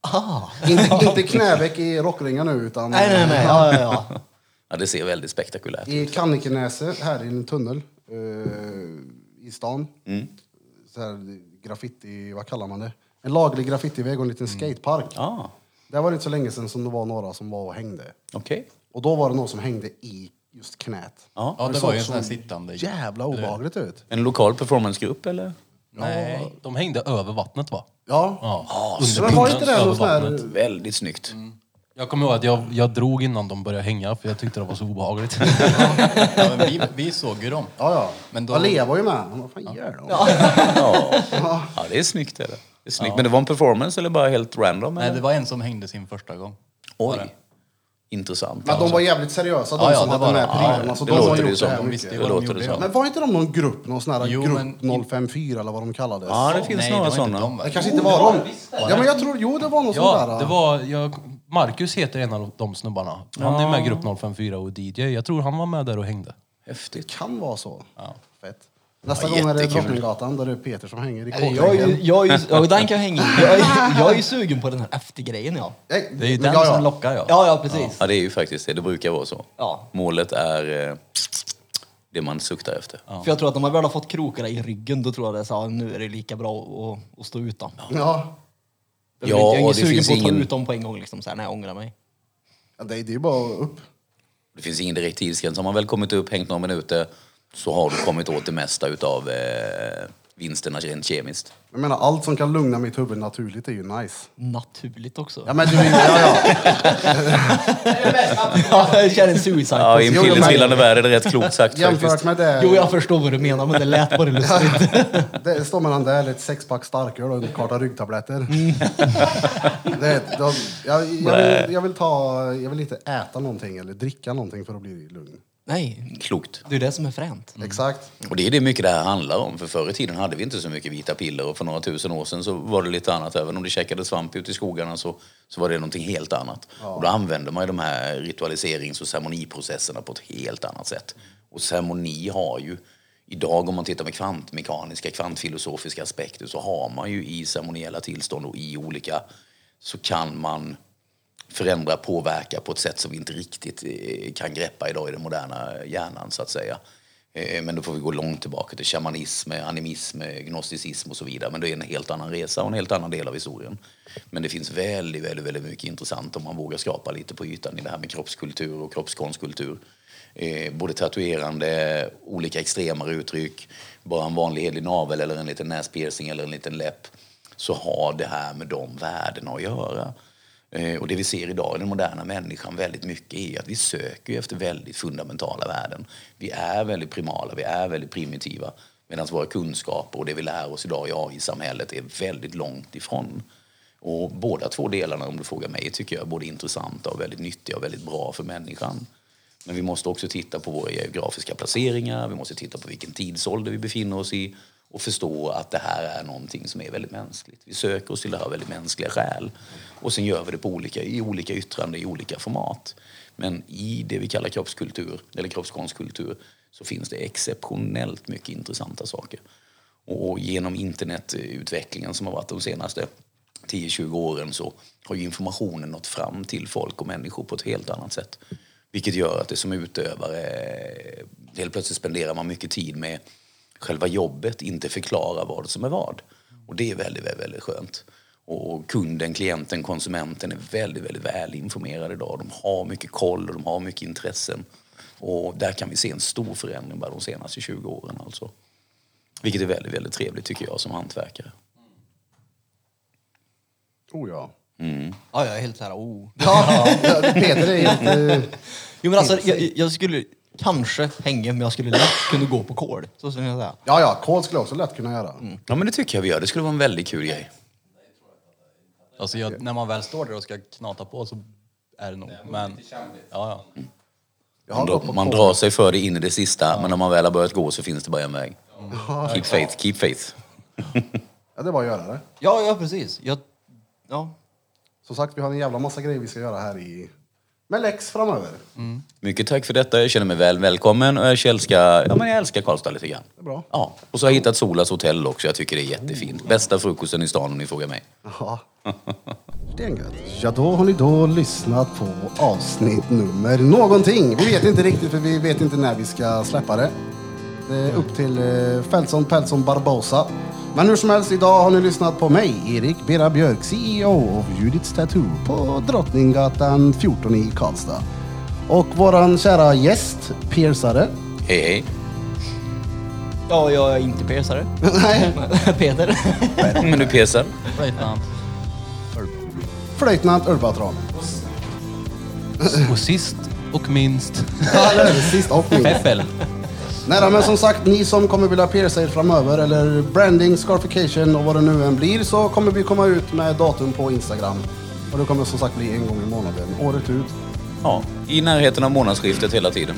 Ah. Inte, inte knäveck i rockringar nu, utan Nej, nej, nej. Ja, ja, ja. Ja, det ser väldigt spektakulärt ut. i Kannikenäse, här i en tunnel eh, i stan. Mm. Så här, graffiti, vad kallar man det? En laglig graffitiväg och en liten skatepark. Ja, Det var inte så länge sedan som det var några som var och hängde. okej. Och då var det någon som hängde i just knät. Ja. Ja, det var ju en så sån här sittande. Jävla obehagligt ut. En lokal performancegrupp eller? Nej. De hängde över vattnet va? Ja. Ja. Men var inte det över någon sån här... Väldigt snyggt. Jag kommer ihåg att jag, jag drog innan de började hänga för jag tyckte det var så obehagligt. Ja, men vi, vi såg ju dem. Ja, ja. Men då- Alea var ju med. Han, Vad fan gör de? Ja. ja, det är snyggt. Är det. Det är snyggt. Men det var en performance eller bara helt random? Nej, eller? det var en som hängde sin första gång. Oj. Intressant. Men de var jävligt seriösa, de Ja, ja, som det hade var med de. prylarna. Ja, så det de har låter det gjort som. det här De visste Det låter det som. Men var inte de någon grupp, någon sån här Jo, grupp men- 054 eller vad de kallades? Ja, det finns Nej, några det sådana. de? Det kanske inte var de. Ja, men jag tror, jo det var någon sån Ja, där. det var, jag, Marcus heter en av de snubbarna. Han är med i grupp 054 och DJ. Jag tror han var med där och hängde. Häftigt. kan vara så. Fett. Nästa Ja, gång är det jättekul. Drottninggatan där det är Peter som hänger i Jag är ju, jag är ju, ja, den kan jag hänga i. Jag är, jag är ju sugen på den här eftergrejen ja. Nej, Det är ju men den ja, ja. som lockar ja. Ja, ja precis. Ja, det är ju faktiskt det. Det brukar vara så. Ja. Målet är eh, det man suktar efter. För jag tror att om man väl har fått krokarna i ryggen då tror jag det är så här, nu är det lika bra att, att stå utan. Ja. Jag är Ja, ingen det sugen finns på att ta ingen- ut dem på en gång liksom. Så här, nej, jag ångrar mig. Ja, det, är- det är ju bara upp. Det finns ingen direkt tidsgräns. Har man väl kommit upp, hängt några minuter, så har du kommit åt det mesta utav eh, vinsterna rent kemiskt. Jag menar, allt som kan lugna mitt huvud naturligt är ju nice. Naturligt också. Ja, men du, ja, ja. Ja, jag känner en suicide Ja, i en Jo, jo, men- pillertrillande värld är det rätt klokt sagt Jämfört faktiskt. med det, Jo, jag förstår vad du menar, men det lät bara lustigt. det står mellan det eller ett sexpack starköl och en karta ryggtabletter. Mm. det, då, jag, jag, vill, jag, vill ta, jag vill inte äta någonting eller dricka någonting för att bli lugn. Nej, Klokt. det är det som är fränt. Exakt. Och det är det mycket det här handlar om. För förr i tiden hade vi inte så mycket vita piller och för några tusen år sedan så var det lite annat. Även om det käkade svamp ute i skogarna så, så var det någonting helt annat. Och då använder man ju de här ritualiserings och ceremoniprocesserna på ett helt annat sätt. Och ceremoni har ju, idag om man tittar med kvantmekaniska, kvantfilosofiska aspekter så har man ju i ceremoniella tillstånd och i olika, så kan man förändra, påverka på ett sätt som vi inte riktigt eh, kan greppa idag i den moderna hjärnan så att säga. Eh, men då får vi gå långt tillbaka till shamanism, animism, gnosticism och så vidare. Men det är en helt annan resa och en helt annan del av historien. Men det finns väldigt, väldigt, väldigt mycket intressant om man vågar skrapa lite på ytan i det här med kroppskultur och kroppskonstkultur. Eh, både tatuerande, olika extremare uttryck, bara en vanlig helig navel eller en liten näspiercing eller en liten läpp. Så har det här med de värdena att göra. Eh, och det vi ser idag i den moderna människan väldigt mycket är att vi söker efter väldigt fundamentala värden. Vi är väldigt primala, vi är väldigt primitiva. Medan våra kunskaper och det vi lär oss idag i AI-samhället är väldigt långt ifrån. Och båda två delarna, om du frågar mig, tycker jag är både intressanta och väldigt nyttiga och väldigt bra för människan. Men vi måste också titta på våra geografiska placeringar, vi måste titta på vilken tidsålder vi befinner oss i och förstå att det här är någonting som är väldigt mänskligt. Vi söker oss till det här väldigt mänskliga skäl. Och sen gör vi det på olika, i olika yttranden, i olika format. Men i det vi kallar kroppskultur, eller kroppskonstkultur, så finns det exceptionellt mycket intressanta saker. Och genom internetutvecklingen som har varit de senaste 10-20 åren så har ju informationen nått fram till folk och människor på ett helt annat sätt. Vilket gör att det som utövare, helt plötsligt spenderar man mycket tid med själva jobbet, inte förklara vad som är vad. Och det är väldigt, väldigt, väldigt skönt. Och kunden, klienten, konsumenten är väldigt, väldigt väl informerad idag. De har mycket koll och de har mycket intressen. Och där kan vi se en stor förändring bara de senaste 20 åren alltså. Vilket är väldigt, väldigt trevligt tycker jag som hantverkare. Oh ja. Ja, jag är helt såhär, oh. Ja, Peter är helt... Jo men alltså, jag, jag skulle kanske hänga, men jag skulle lätt kunna gå på kol. Så skulle jag säga. Ja, ja, kod skulle jag också lätt kunna göra. Ja men det tycker jag vi gör. Det skulle vara en väldigt kul grej. Alltså jag, när man väl står där och ska knata på så är det nog. Men, ja, ja. Jag har Man, gått drar, på man drar sig för det in i det sista, men när man väl har börjat gå så finns det bara en väg. Keep faith, keep faith. Ja, det är bara att göra det. Ja, ja precis. Jag, ja. Som sagt, vi har en jävla massa grejer vi ska göra här i... Med Lex framöver. Mycket tack för detta. Jag känner mig väl välkommen och jag älskar, ja, men jag älskar Karlstad lite grann. Det är bra. Ja. Och så har jag hittat Solas hotell också. Jag tycker det är jättefint. Bästa frukosten i stan om ni frågar mig. Ja. Stengött. Ja, då har ni då lyssnat på avsnitt nummer någonting. Vi vet inte riktigt, för vi vet inte när vi ska släppa det. Det är upp till eh, Feltson Peltson Barbosa. Men hur som helst, idag har ni lyssnat på mig, Erik Bera Björk, CEO av Judiths Tattoo på Drottninggatan 14 i Karlstad. Och våran kära gäst, piercare. Hej hej. ja, jag är inte piercare. Nej, Peter. Men du pesar. Löjtnant. flöjtnant Urbatron. Och sist och minst, Ja. Sist och minst. Nej då, men som sagt, ni som kommer vilja pierca er framöver eller branding, scarification och vad det nu än blir så kommer vi komma ut med datum på Instagram. Och det kommer som sagt bli en gång i månaden, året ut. Ja, i närheten av månadsskiftet hela tiden.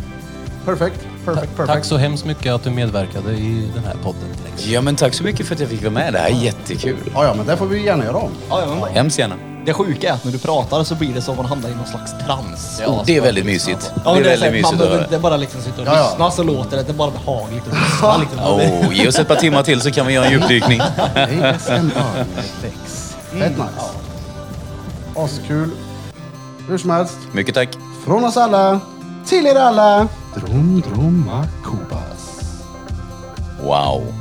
Perfekt, perfekt, perfekt. Tack så hemskt mycket att du medverkade i den här podden Lex. Ja men tack så mycket för att jag fick vara med. Det här är jättekul. Ja, ja, men det får vi gärna göra om. Ja, ja, men Hemskt gärna. Det sjuka är att när du pratar så blir det som att man hamnar i någon slags trans. Och det är väldigt mysigt. Ja, det är men väldigt så här, mysigt man behöver inte bara liksom sitta och Ja, ja. lyssna så låter det, det är bara behagligt att lyssna. Liksom. Oh, ge oss ett par timmar till så kan vi göra en djupdykning. Fett nice. Askul. Hur som helst, Mycket tack. från oss alla, till er alla. Drom, droma, kubas. Wow.